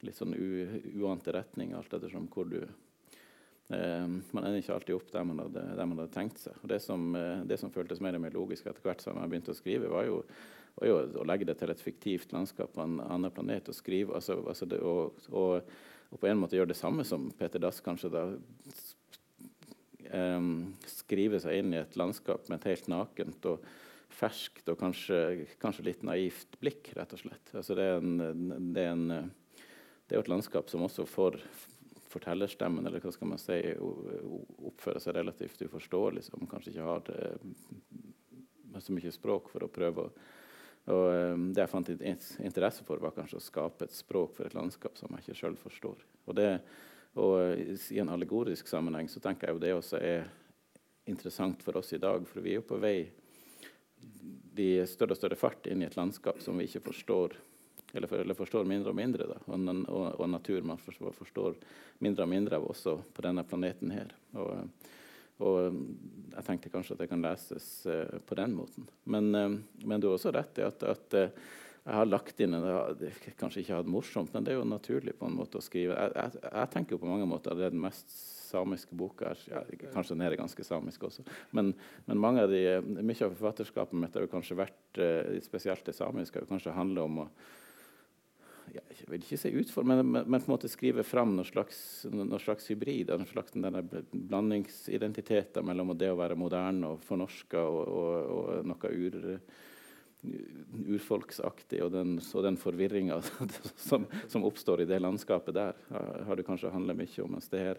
C: litt sånn uante retning, alt ettersom hvor du Eh, man ender ikke alltid opp der man hadde, der man hadde tenkt seg. Og det som, eh, det som, føltes mer og mer logisk etter hvert som jeg begynte å skrive, var jo, var jo, å legge det til et fiktivt landskap på en annen planet og skrive altså, altså det, og, og, og, på en måte gjøre det samme som Peter Dass kanskje da um, skrive seg inn i et landskap med et helt nakent og ferskt og kanskje, kanskje litt naivt blikk, rett og slett. Altså det, er en, det, er en, det er jo et landskap som også får fortellerstemmen eller hva skal man si, oppfører seg relativt uforståelig, som kanskje ikke har det, så mye språk for å prøve å og um, Det jeg fant interesse for, var kanskje å skape et språk for et landskap som jeg ikke sjøl forstår. Og, det, og I en allegorisk sammenheng så tenker jeg jo det også er interessant for oss i dag. For vi er jo på vei i større og større fart inn i et landskap som vi ikke forstår eller, for, eller, forstår mindre og mindre. Da. Og, og, og, natur man forstår, forstår, mindre og mindre av også på denne planeten her. Og, og, jeg tenkte kanskje at det kan leses uh, på den måten. Men, uh, men, du har også rett i at, at uh, jeg har lagt inn en, Kanskje ikke hatt morsomt, men det er jo naturlig på en måte å skrive. Jeg, jeg, jeg tenker jo på mange måter at det er den mest samiske boka. Ja, kanskje den er ganske samisk også. Men, men av de, mye av forfatterskapet mitt har jo kanskje vært, spesielt det samiske, har jo kanskje handlet om å jeg vil ikke si utfordre, men, men, men, på en måte skrive fram noen slags, noen slags hybrid. Noen slags blandingsidentiteter mellom det å være moderne og fornorska og, og, og, noe ur, urfolksaktig, og den, og den forvirringa som, som, oppstår i det landskapet der, har det kanskje handla mye om. Mens det her,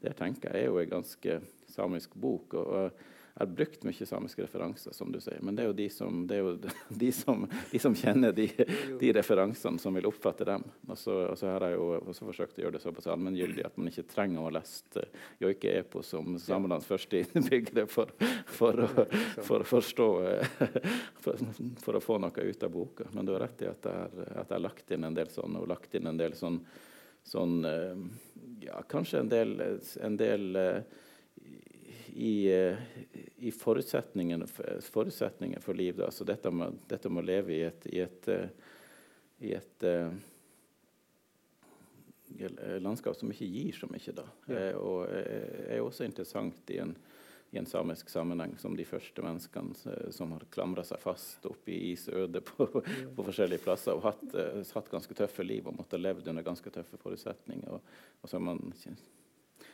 C: det her tenker jeg er jo en ganske samisk bok. og, har brukt mye samiske referanser, som du sier. Men det er jo de som, jo de som, de som kjenner de, de, referansene, som vil oppfatte dem. Og så, og så har jeg jo også forsøkt å gjøre det såpass allmenngyldig at man ikke trenger å ha lest uh, joike Epo som Samelands første innbyggere for, for, å, for å forstå uh, for, for, å få noe ut av boka. Men du har rett i at jeg har, lagt inn en del sånn, og lagt inn en del sånn, sånn uh, ja, kanskje en del, en del i, eh, i forutsetningene, forutsetningen for liv. Da. Så dette med, dette med, å leve i et, i et, eh, i et uh, landskap som ikke gir så mye, da. Ja. Og er også interessant i en, i en, samisk sammenheng som de første menneskene som har klamra seg fast oppi i isødet på, ja. på, forskjellige plasser og hatt, hatt, ganske tøffe liv og måtte ha levd under ganske tøffe forutsetninger. Og, og så man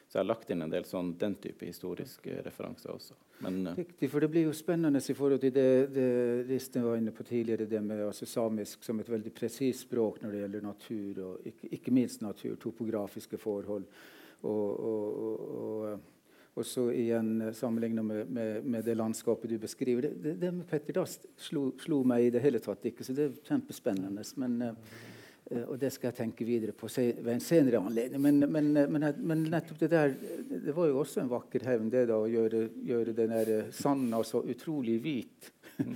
C: så jeg har lagt inn en del sånn, den type historiske referanser også. Men,
A: uh, Riktig, for det blir jo spennende i forhold til det, det Listen var inne på tidligere, det med altså, samisk som et veldig presist språk når det gjelder natur, og ikke, ikke minst natur, topografiske forhold. Og, og, og, og så igjen eh, sammenligna med, med, med, det landskapet du beskriver. Det, det, det med Petter Dass slo, slo, meg i det hele tatt ikke, så det er kjempespennende. Men uh, Eh, og det skal jeg tenke videre på ved en senere anledning. Men, men, men, men, nettopp det der Det var jo også en vakker hevn, det da, å gjøre, gjøre den der sanda så utrolig hvit.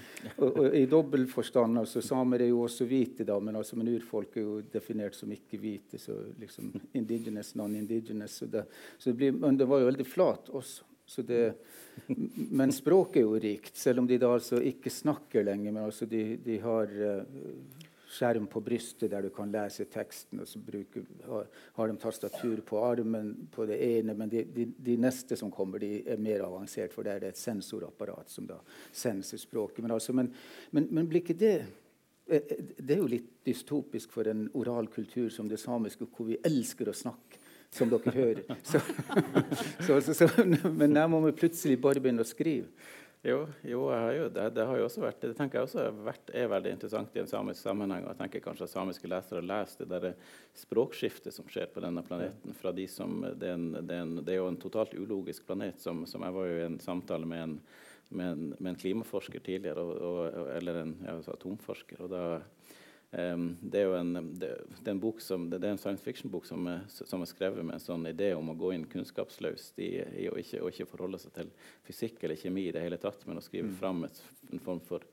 A: og, og, I dobbel forstand. altså Samer er jo også hvite, da, men, altså, men urfolk er jo definert som ikke hvite. så liksom Indigenous, non-indigenous. Så, det, så det blir, men det var jo veldig flat også. Det, men språket er jo rikt, selv om de da altså ikke snakker lenger. Men altså de, de har uh, skjerm på brystet der du kan lese teksten. og så bruker, har, de tastatur på armen på det ene, men de, de, de, neste som kommer, de er mer avansert, for der er det et sensorapparat som da senser språket. Men, altså, men, men, men blir ikke det eh, eh, det er jo litt dystopisk for en oral kultur som det samiske, hvor vi elsker å snakke, som dere hører. Så, så, så, men der må vi plutselig bare begynne å skrive.
C: Jo, jo, jo det, det, har jo også vært, det tenker jeg også vært, er veldig interessant i en samisk sammenheng. og jeg tenker kanskje at Samiske lesere leser det der språkskiftet som skjer på denne planeten. fra de som, det er, en, det er, en, det er jo en totalt ulogisk planet. Som, som, Jeg var jo i en samtale med en, med en, med klimaforsker tidligere, og, og, eller en ja, altså atomforsker. og da det er jo en, det, det er en, bok som, det, er en science fiction-bok som, som, er skrevet med en sånn idé om å gå inn kunnskapsløst i, i å, ikke, å, ikke, forholde seg til fysikk eller kjemi i det hele tatt, men å skrive mm. fram et, en form for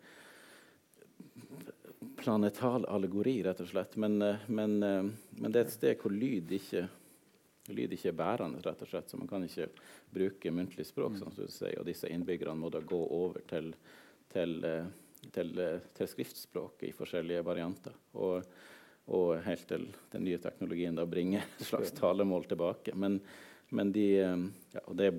C: planetal allegori, rett og slett. Men, eh, men, eh, men det er et sted hvor lyd ikke, lyd ikke er bærende, rett og slett. Så man kan ikke bruke muntlig språk, mm. sier, og disse innbyggerne må da gå over til, til uh, til, eh, til skriftspråket i forskjellige varianter. Og, og, helt til den nye teknologien da bringer et slags talemål tilbake. Men, men de, eh, ja, og det,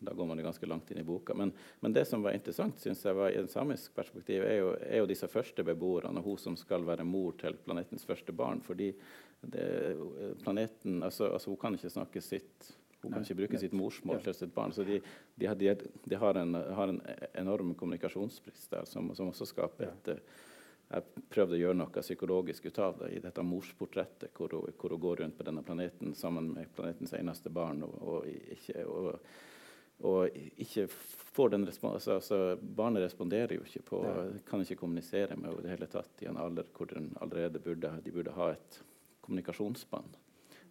C: Da går man ganske langt inn i boka. Men, men det som var interessant synes jeg var i en samisk perspektiv, er jo, er jo, disse første beboerne, og hun som skal være mor til planetens første barn. fordi det, planeten, altså, altså Hun kan ikke snakke sitt hun kan ikke bruke sitt morsmål til sitt barn. Så de, de, de, de har, en, har, en, enorm kommunikasjonsbrist der, som, som også skaper et eh, Jeg prøvde å gjøre noe psykologisk ut av det i dette morsportrettet, hvor hun, hvor hun går rundt på denne planeten sammen med planetens eneste barn. og, og ikke, og, og ikke får den altså, altså, Barnet responderer jo ikke på Kan ikke kommunisere med henne i det hele tatt i en alder hvor den allerede burde, de burde ha et kommunikasjonsbånd.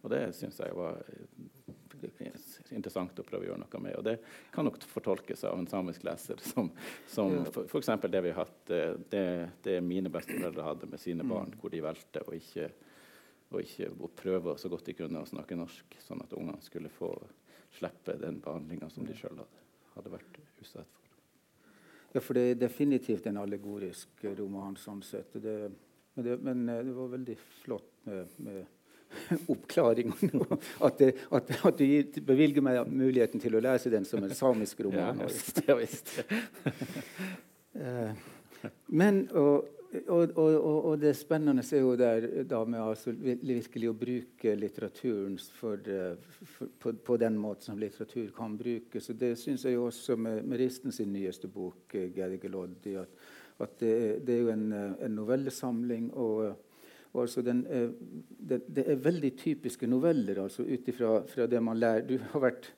C: Og det syns jeg var interessant å prøve å gjøre noe med. Og det kan nok fortolkes av en samisk leser som, som f.eks. det vi har hatt eh, det, det mine besteforeldre hadde med sine mm. barn, hvor de valgte å ikke, å ikke å prøve så godt de kunne å snakke norsk, sånn at ungene skulle få slippe den behandlinga som de sjøl hadde, hadde, vært utsatt for.
A: Ja, for det er definitivt en allegorisk roman sånn sett. Det, men, det, men, eh, det, var veldig flott med, med oppklaring. At, det, at, at, du bevilger meg muligheten til å lese den som en samisk roman. Ja, visst, ja, visst. Eh, men og, og, og, og, det spennende er jo der da med altså virkelig å bruke litteraturen for, eh, for, på, på, den måten som litteratur kan brukes. Og det syns jeg også med, med Risten sin nyeste bok, eh, 'Gergeloddi', at, at det, det, er jo en, en novellesamling. og Altså den, det, det, er veldig typiske noveller altså ut ifra det man lærer. Du har vært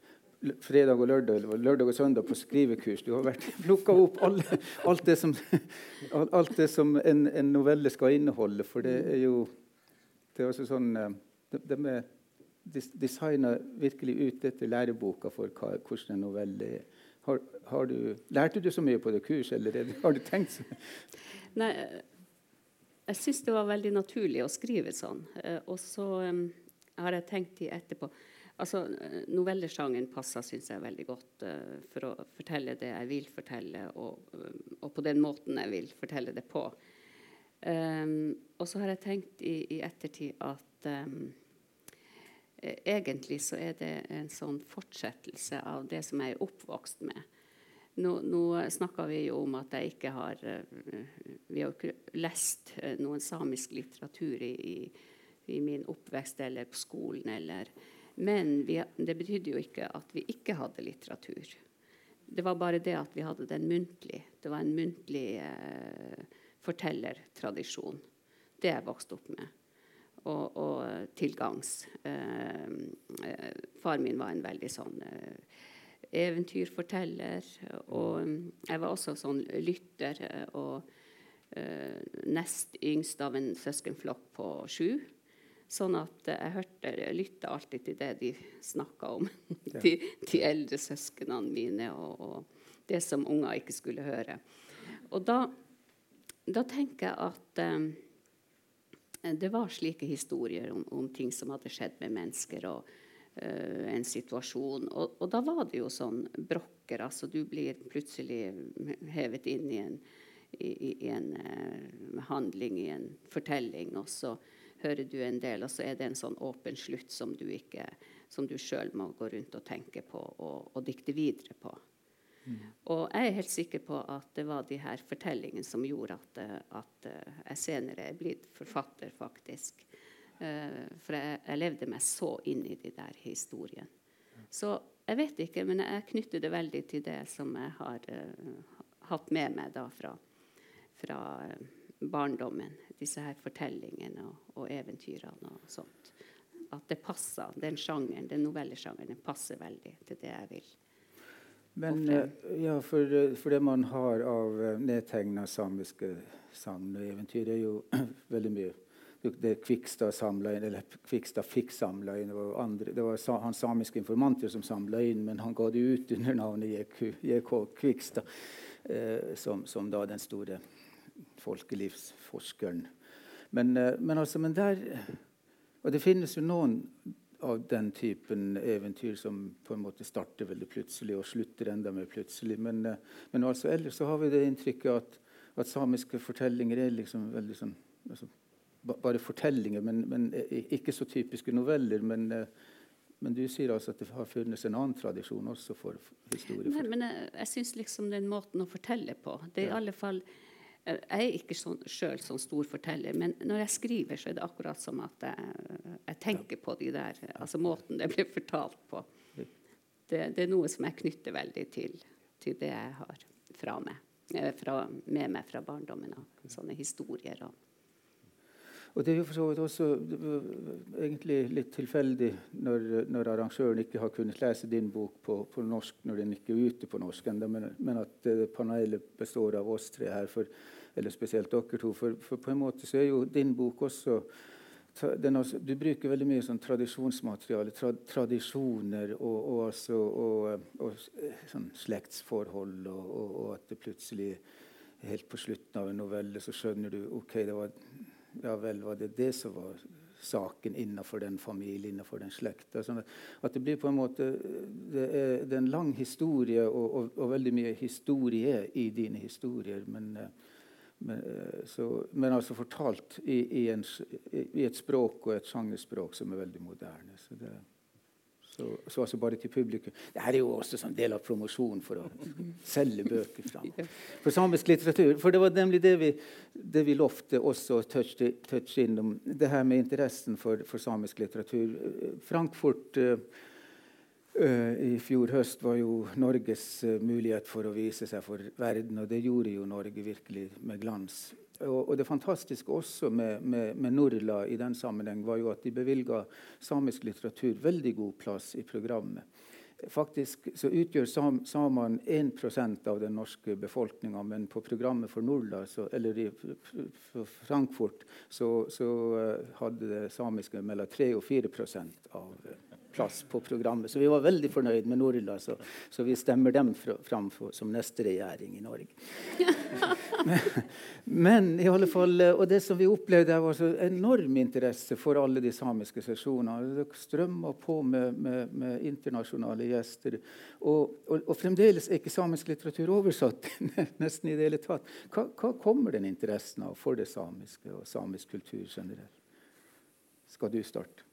A: fredag og lørdag eller lørdag og søndag på skrivekurs. Du har vært plukka opp alle, alt det som, alt det som en, en, novelle skal inneholde. For det er jo det er altså sånn De, de er designa virkelig ut etter læreboka for hva, hvordan en novelle er. Har, har du, lærte du så mye på det kurset, eller har du tenkt så
B: Nei, jeg syns det var veldig naturlig å skrive sånn. Eh, og så har jeg tenkt i etterpå altså Novellesjangeren passer synes jeg veldig godt uh, for å fortelle det jeg vil fortelle, og, og, på den måten jeg vil fortelle det på. Um, og så har jeg tenkt i, i ettertid at um, egentlig så er det en sånn fortsettelse av det som jeg er oppvokst med. Nå, nå snakker vi jo om at jeg ikke har eh, Vi har ikke lest eh, noen samisk litteratur i, i min oppvekst eller på skolen. Eller, men vi, det betydde jo ikke at vi ikke hadde litteratur. Det var bare det at vi hadde den muntlig. Det var en muntlig eh, fortellertradisjon. Det jeg vokste opp med. Og, og tilgangs. Eh, eh, far min var en veldig sånn eh, eventyrforteller. Og jeg var også sånn lytter. Og uh, nest yngst av en søskenflokk på sju. Sånn at jeg hørte, lytta alltid til det de snakka om. de, de, eldre søsknene mine og, og, det som unger ikke skulle høre. Og da, da tenker jeg at um, det var slike historier om, om, ting som hadde skjedd med mennesker. og en situasjon. Og, og, da var det jo sånn brokker. altså Du blir plutselig hevet inn i en, i, i en uh, handling, i en fortelling, og så hører du en del, og så er det en sånn åpen slutt som du ikke som du sjøl må gå rundt og tenke på og, og dikte videre på. Mm. Og jeg er helt sikker på at det var de her fortellingene som gjorde at, at jeg senere er blitt forfatter, faktisk. Uh, for jeg, jeg, levde meg så inn i de der historiene. Så jeg vet ikke, men jeg knytter det veldig til det som jeg har uh, hatt med meg da fra, fra uh, barndommen. Disse her fortellingene og, og, eventyrene og sånt. At det passer, den sjangeren, den novellesjangeren den passer veldig til det jeg vil.
A: Men ja, for, for, det man har av nedtegna samiske sagn og eventyr, er jo veldig mye det Kvikstad eller Kvikstad fikk samla inn. Det var, andre, det var hans samiske informanter som samla inn, men han ga det ut under navnet JK Kvikstad, eh, som, som, da den store folkelivsforskeren. Men, eh, men, altså, men der Og det finnes jo noen av den typen eventyr som på en måte starter veldig plutselig og slutter enda mer plutselig. Men, eh, men altså, ellers så har vi det inntrykket at, at samiske fortellinger er liksom veldig sånn altså, bare fortellinger, men, men, ikke så typiske noveller. Men, eh, men, du sier altså at det har funnes en annen tradisjon også for historie.
B: Nei, men jeg, jeg syns liksom den måten å fortelle på det er i alle fall eh, jeg er ikke sånn, sjøl sånn stor forteller, men når jeg skriver, så er det akkurat som at jeg, jeg tenker på de der, altså måten det blir fortalt på. Det, det, er noe som jeg knytter veldig til, til det jeg har fra meg, eh, fra, med meg fra barndommen av. Sånne historier. og
A: og Det er jo for så vidt også egentlig litt tilfeldig når, når, arrangøren ikke har kunnet lese din bok på, på norsk når den ikke er ute på norsk ennå, men, men, at uh, panelet består av oss tre her, for, eller spesielt dere to. For, for, på en måte så er jo din bok også også, du bruker veldig mye sånn tradisjonsmateriale, tra, tradisjoner og, og, altså, og, og sånn slektsforhold, og, at det plutselig helt på slutten av en novelle så skjønner du ok, det var ja vel, var det det som var saken innenfor den familien, innenfor den slekta? Sånn at det blir på en måte det er, det er en lang historie og, og, og, veldig mye historie i dine historier. Men, men, så, men altså fortalt i, i, en, i, et språk og et sjangerspråk som er veldig moderne. Så det, så, så altså bare til publikum. Dette er jo også en del av promosjonen for å selge bøker fram. For samisk litteratur. For det var nemlig det vi, det vi lovte også touche, touche innom. Det her med interessen for, for samisk litteratur. Frankfurt uh, uh, i fjor høst var jo Norges uh, mulighet for å vise seg for verden, og det gjorde jo Norge virkelig med glans. Og, og, det fantastiske også med, med, med, Norla i den sammenheng var jo at de bevilga samisk litteratur veldig god plass i programmet. Faktisk så utgjør sam, samene 1 av den norske befolkninga, men på programmet for Norla, så, eller i Frankfurt, så, så uh, hadde samiske mellom 3 og 4 av plass på programmet. Så vi var veldig fornøyd med Norla, så, så vi stemmer dem fram som neste regjering i Norge. men, men, i alle fall, og det som vi opplevde, var så enorm interesse for alle de samiske sesjonene. Det strømma på med, med, med, internasjonale gjester. Og, og, og, fremdeles er ikke samisk litteratur oversatt nesten i det hele tatt. Hva, hva kommer den interessen av for det samiske og samisk kultur generelt? Skal du starte?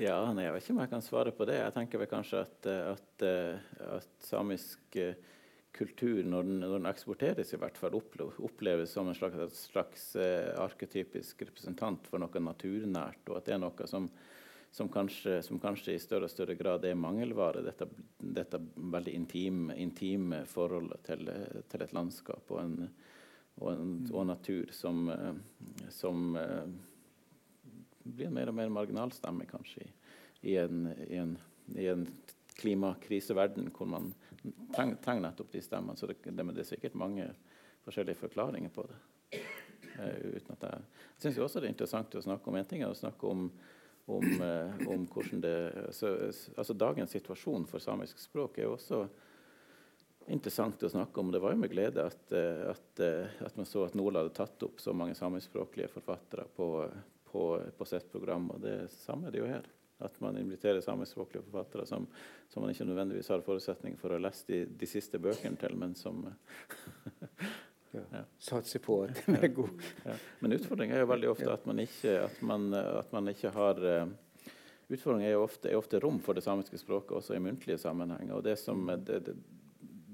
C: Ja, nei, Jeg vet ikke om jeg kan svare på det. Jeg tenker vel kanskje at, at, at samisk eh, kultur, når den, når den, eksporteres, i hvert fall oppleves som en slags, slags arketypisk representant for noe naturnært, og at det er noe som, som, kanskje, som kanskje, i større og større grad er mangelvare. Dette, dette veldig intime, intime forholdet til, til, et landskap og en, og en, og natur som, som blir mer og mer marginal stemme, kanskje, i, en, i en, i en klimakriseverden hvor man trenger, treng nettopp de stemmene. Så det, det, er sikkert mange forskjellige forklaringer på det. Uh, uten at jeg jeg syns også det er interessant å snakke om en ting er å snakke om, om, uh, om hvordan det altså, altså, Dagens situasjon for samisk språk er jo også interessant å snakke om. Det var jo med glede at, at, at man så at Nola hadde tatt opp så mange samiskspråklige forfattere på, på, på sitt program. Og det samme er det jo her. At man inviterer samiskspråklige forfattere som, som, man ikke nødvendigvis har forutsetning for å lese de, de siste bøkene til, men som
A: ja. ja. Satser på at de er gode.
C: Ja. Men utfordringen er jo veldig ofte at man ikke, at man, at man ikke har uh, Utfordringen er jo ofte, er ofte, rom for det samiske språket også i muntlige sammenhenger. og det som det, det,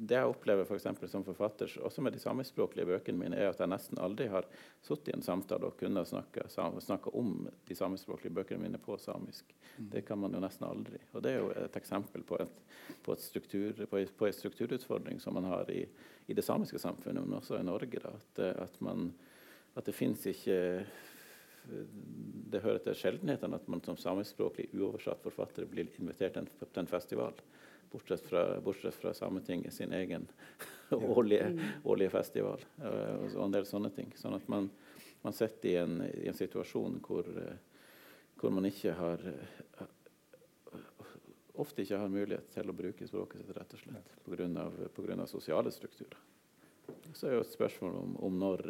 C: det jeg opplever for som forfatter, også med de samiskspråklige bøkene mine, er at jeg nesten aldri har sittet i en samtale og kunnet snakke, snakke om de samiskspråklige bøkene mine på samisk. Mm. Det kan man jo nesten aldri. Og Det er jo et eksempel på, et, på, et struktur, på, på en strukturutfordring som man har i, i, det samiske samfunnet, men også i Norge. Da, at, at, man, at det fins ikke det hører til sjeldenhetene at man som samiskspråklig uoversatt forfatter blir invitert til en festival bortsett fra, bortsett fra Sametinget sin egen årlige, mm. årlige, festival. og, og en del sånne ting. Sånn at man, man sitter i en, i en situasjon hvor, uh, hvor, man ikke har uh, ofte ikke har mulighet til å bruke språket sitt rett og slett pga. sosiale strukturer. Så er jo et spørsmål om, om når,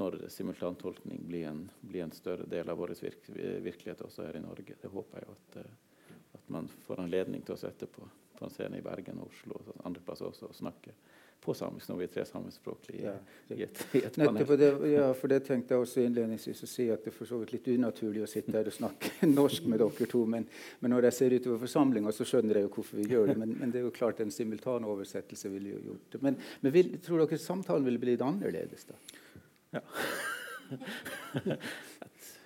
C: når simultantolkning blir en, blir en, større del av vår virk, virkelighet også her i Norge. Det håper jeg jo at at man får anledning til å sette på, på en scene i Bergen og Oslo og andre plasser også og snakke på samisk når vi er tre samiskspråklige ja, i, et, i et panel.
A: Det, ja, for det tenkte jeg også innledningsvis å si at det er for så vidt litt unaturlig å sitte her og snakke norsk med dere to. Men, men når jeg ser utover forsamlinga, så skjønner jeg jo hvorfor vi gjør det. Men, men, det er jo klart en simultanoversettelse ville jo gjort det. Men, men vil, tror dere samtalen ville blitt annerledes da?
C: Ja.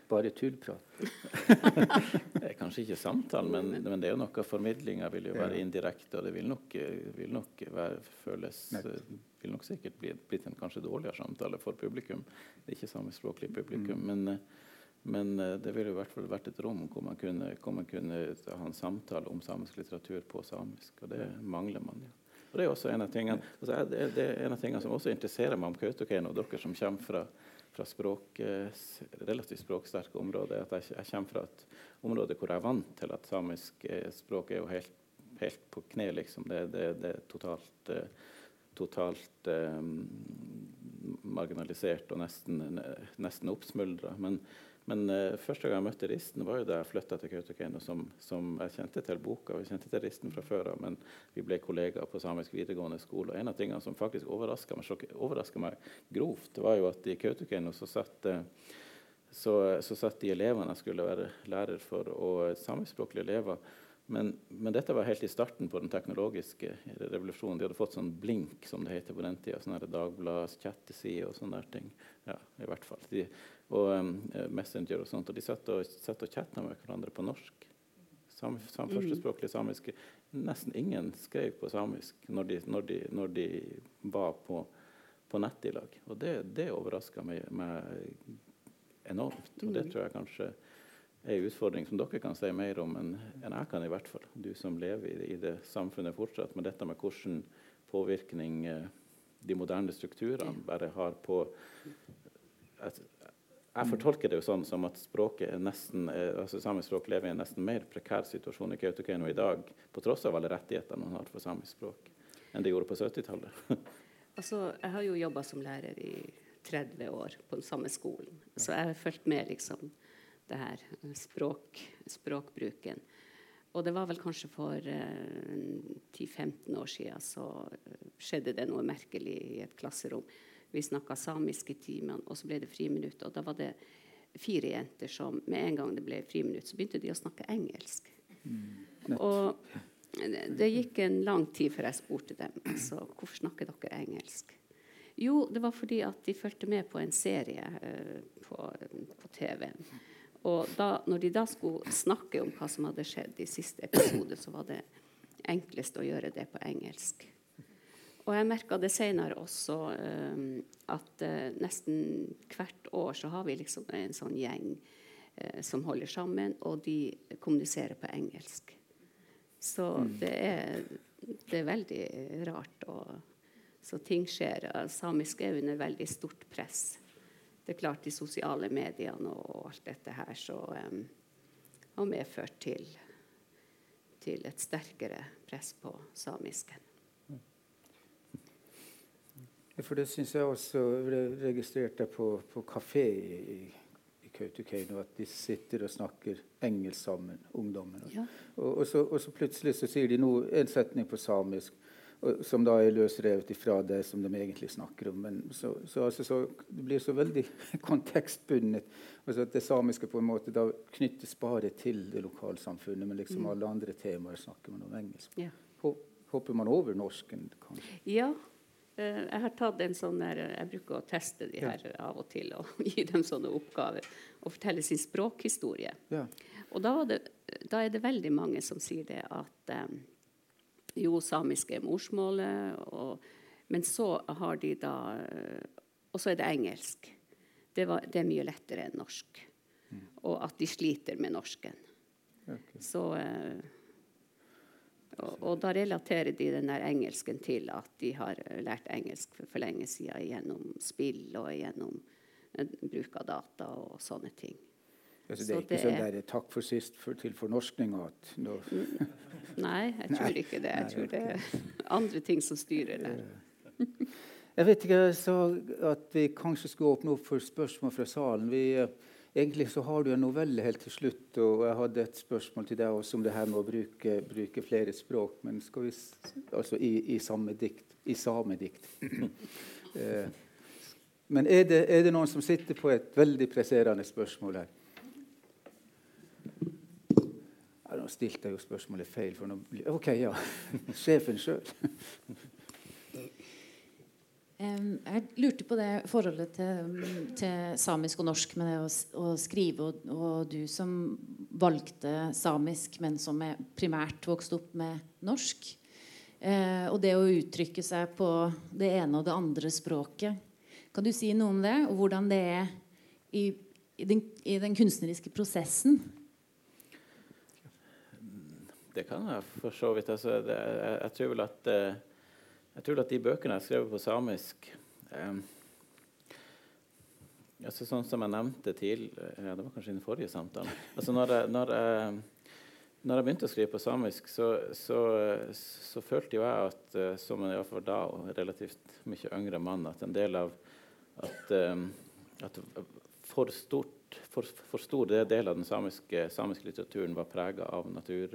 A: bare tullprat.
C: det er Kanskje ikke samtalen, men, men, det er jo noe formidlinga vil jo være indirekte, og det vil nok, vil nok være, føles vil nok sikkert bli, blitt en kanskje dårligere samtale for publikum. Det er ikke samiskspråklig publikum. Mm. Men, men, det ville i hvert fall vært et rom hvor man, kunne, hvor man kunne ha en samtale om samisk litteratur på samisk, og det mangler man jo. Og Det er også en av tingene, altså, det, det er en av tingene som også interesserer meg om Kautokeino, dere som kommer fra fra språk, relativt språksterke områder. At jeg, jeg, kommer fra et område hvor jeg er vant til at samisk eh, språk er jo helt, helt på kne, liksom. Det, det, det er totalt, eh, totalt um, marginalisert og nesten, nesten oppsmuldra. Men uh, første gang jeg møtte Risten, var jo da jeg flytta til Kautokeino. Som, som, jeg kjente til boka, jeg kjente til Risten fra før av, men vi ble kollegaer på samisk videregående skole. Og en av tingene som faktisk overraska meg, meg, grovt, var jo at i Kautokeino så satt uh, så, så satt de elevene jeg skulle være lærer for, og samiskspråklige elever men, men, dette var helt i starten på den teknologiske revolusjonen. De hadde fått sånn blink, som det heter på den tida. Sånne Dagblads chatteside og sånne ting. Ja, i hvert fall. De, og um, Messenger og sånt. Og de satt og, satt og chatta med hverandre på norsk. Sam, sam, mm. førstespråklig samiske. Nesten ingen skrev på samisk når de, når de, når de var på, på nett i lag. Og det, det overraska meg, meg enormt. Og det mm. tror jeg kanskje en utfordring som dere kan si mer om enn jeg kan, i hvert fall. Du som lever i, i det samfunnet fortsatt. Men dette med hvordan påvirkning eh, de moderne strukturene bare har på at, jeg fortolker det jo sånn som at språket er nesten, eh, altså samisk språk lever i en nesten mer prekær situasjon i Kautokeino i dag, på tross av alle rettighetene man har for samisk språk, enn det gjorde på 70-tallet.
B: altså, jeg har jo jobba som lærer i 30 år på den samme skolen, så jeg har fulgt med liksom det her språk, språkbruken. Og det var vel kanskje for eh, 10-15 år siden så skjedde det noe merkelig i et klasserom. Vi snakka samisk i timene, og så ble det friminutt. Og da var det fire jenter som med en gang det ble friminutt, så begynte de å snakke engelsk. Mm. Og det gikk en lang tid før jeg spurte dem altså, hvorfor snakker dere engelsk. Jo, det var fordi at de fulgte med på en serie eh, på, på TV-en og da, når de da skulle snakke om hva som hadde skjedd i siste episode, så var det enklest å gjøre det på engelsk. Og jeg merka det senere også um, at uh, nesten hvert år så har vi liksom en sånn gjeng uh, som holder sammen, og de kommuniserer på engelsk. Så mm. det er det er veldig rart. Og, så ting skjer. Samisk er under veldig stort press. Det er klart de sosiale mediene og alt dette her så um, har medført til, til et sterkere press på samisken.
A: For det syns jeg også registrerte på, på kafé i, i Kautokeino, at de sitter og snakker engelsk sammen, ungdommen. Ja. Og, og, så, og, så, plutselig så sier de noe, en setning på samisk som da er løsrevet ifra det som de egentlig snakker om. Men så, så, altså, så det blir så veldig kontekstbundet. Altså at det samiske på en måte da knyttes bare til det lokalsamfunnet, men liksom mm. alle andre temaer snakker man om engelsk. Ja. Hopper man over norsken? kanskje?
B: Ja, Eh, jeg har tatt en sånn der, eh, jeg bruker å teste de her ja. av og til og gi dem sånne oppgaver. Og fortelle sin språkhistorie. Ja. Og da, det, da, er det veldig mange som sier det at um, jo, samisk er morsmålet, og, men så har de da Og så er det engelsk. Det, var, det er mye lettere enn norsk. Mm. Og at de sliter med norsken. Okay. Så uh, og, og, da relaterer de den der engelsken til at de har lært engelsk for, for lenge siden gjennom spill og gjennom uh, bruk av data og sånne ting.
A: Altså, det er så ikke det sånn der, takk for sist for, til fornorskninga at no.
B: Nei, jeg tror Nei. ikke det. Jeg tror det er andre ting som styrer der.
A: Jeg vet ikke, jeg sa at vi kanskje skulle åpne opp for spørsmål fra salen. Vi... Uh, Egentlig så har du en novelle helt til slutt, og jeg hadde et spørsmål til deg også om det her med å bruke, bruke flere språk, men skal vi, altså i, i samme dikt. I samedikt. eh, men er det, er det, noen som sitter på et veldig presserende spørsmål her? Ja, stilte jeg jo spørsmålet feil. for nå, OK, ja. Sjefen sjøl.
D: Jeg lurte på det forholdet til, til samisk og norsk med det å, å skrive, og, og, du som valgte samisk, men som primært vokst opp med norsk. Eh, og det å uttrykke seg på det ene og det andre språket. Kan du si noe om det, og hvordan det er i, i, den, i den, kunstneriske prosessen?
C: Det kan jeg for så vidt. Altså, det, jeg, jeg, tror vel at eh, jeg tror at de bøkene jeg har skrevet på samisk eh, altså Sånn som jeg nevnte til ja, Det var kanskje i den forrige samtalen. Altså når jeg, når jeg, når jeg begynte å skrive på samisk, så, så, så følte jo jeg at, eh, som en iallfall da og relativt mye yngre mann, at en del av at, eh, at for, stort, for, for, stor del av den samiske, samiske litteraturen var prega av, natur,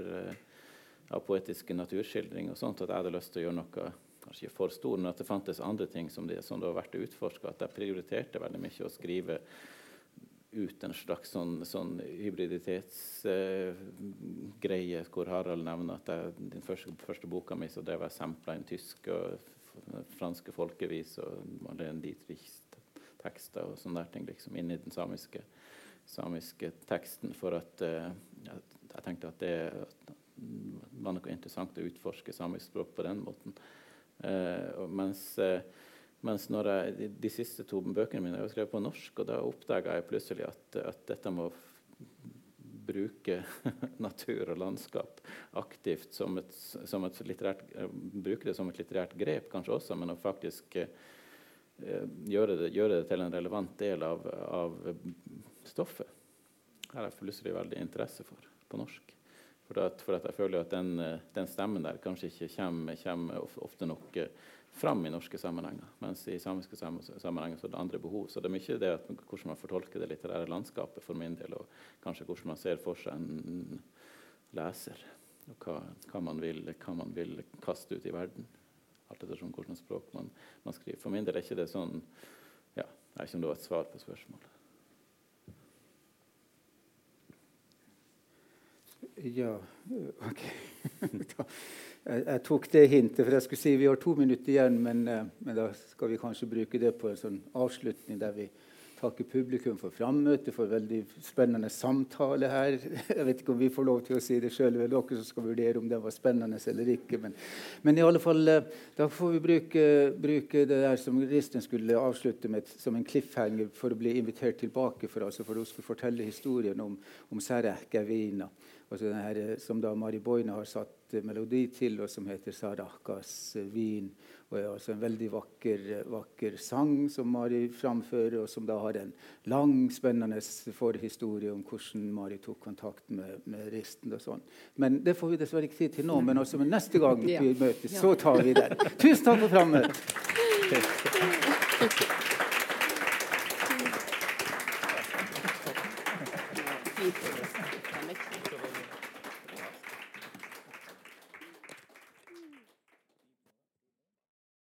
C: av poetiske naturskildringer, og sånt at jeg hadde lyst til å gjøre noe kanskje ikke for stor, men at det fantes andre ting som det, som det har vært utforske. At jeg prioriterte veldig mye å skrive ut en slags sånn, sånn hybriditetsgreie, eh, hvor Harald nevner at jeg, den første, første, boka mi så drev jeg sampla inn tysk og franske folkevis og Marlene Dietrichs tekster og sånne ting liksom inn i den samiske, samiske teksten. For at eh, jeg, jeg, tenkte at det var noe interessant å utforske samisk språk på den måten. Uh, mens, uh, mens jeg, de, de, siste to bøkene mine er skrevet på norsk, og da oppdaga jeg plutselig at, at dette må bruke natur og landskap aktivt som et, som et litterært, uh, bruke det som et litterært grep, kanskje også, men å faktisk gjøre det, gjøre, det, til en relevant del av, av stoffet. Det har jeg plutselig veldig interesse for på norsk. For at, for at, jeg føler at den, den, stemmen der kanskje ikke kommer, kommer ofte nok eh, fram i norske sammenhenger. Mens i samiske sammenhenger så er det andre behov. Så det er mye det at, hvordan man fortolker det litterære landskapet for min del, og kanskje hvordan man ser for seg en leser. Og hva, hva, man, vil, hva man vil, kaste ut i verden. Alt ettersom hvilket språk man, man, skriver. For min del er ikke det sånn ja, Jeg vet ikke om det var et svar på spørsmålet.
A: Ja, OK. jeg, tok det hintet, for jeg skulle si vi har to minutter igjen. Men, eh, men da skal vi kanskje bruke det på en sånn avslutning der vi takker publikum for frammøtet, for veldig spennende samtale her. Jeg vet ikke om vi får lov til å si det sjøl, det er dere som skal vurdere om det var spennende eller ikke. Men, men i alle fall, eh, da får vi bruke, bruke det der som Ristin skulle avslutte med som en cliffhanger for å bli invitert tilbake for, altså for å skulle fortelle historien om, om Serek Evina. Altså den her, eh, som da Mari Boine har satt melodi til, og som heter 'Sarakas vin'. Og er altså en veldig vakker, vakker sang som Mari framfører, og som da har en lang, spennende forhistorie om hvordan Mari tok kontakt med, med Risten. og sånn. Men Det får vi dessverre ikke tid til nå, men altså, men neste gang vi møtes, så tar vi den. Tusen takk for frammøtet.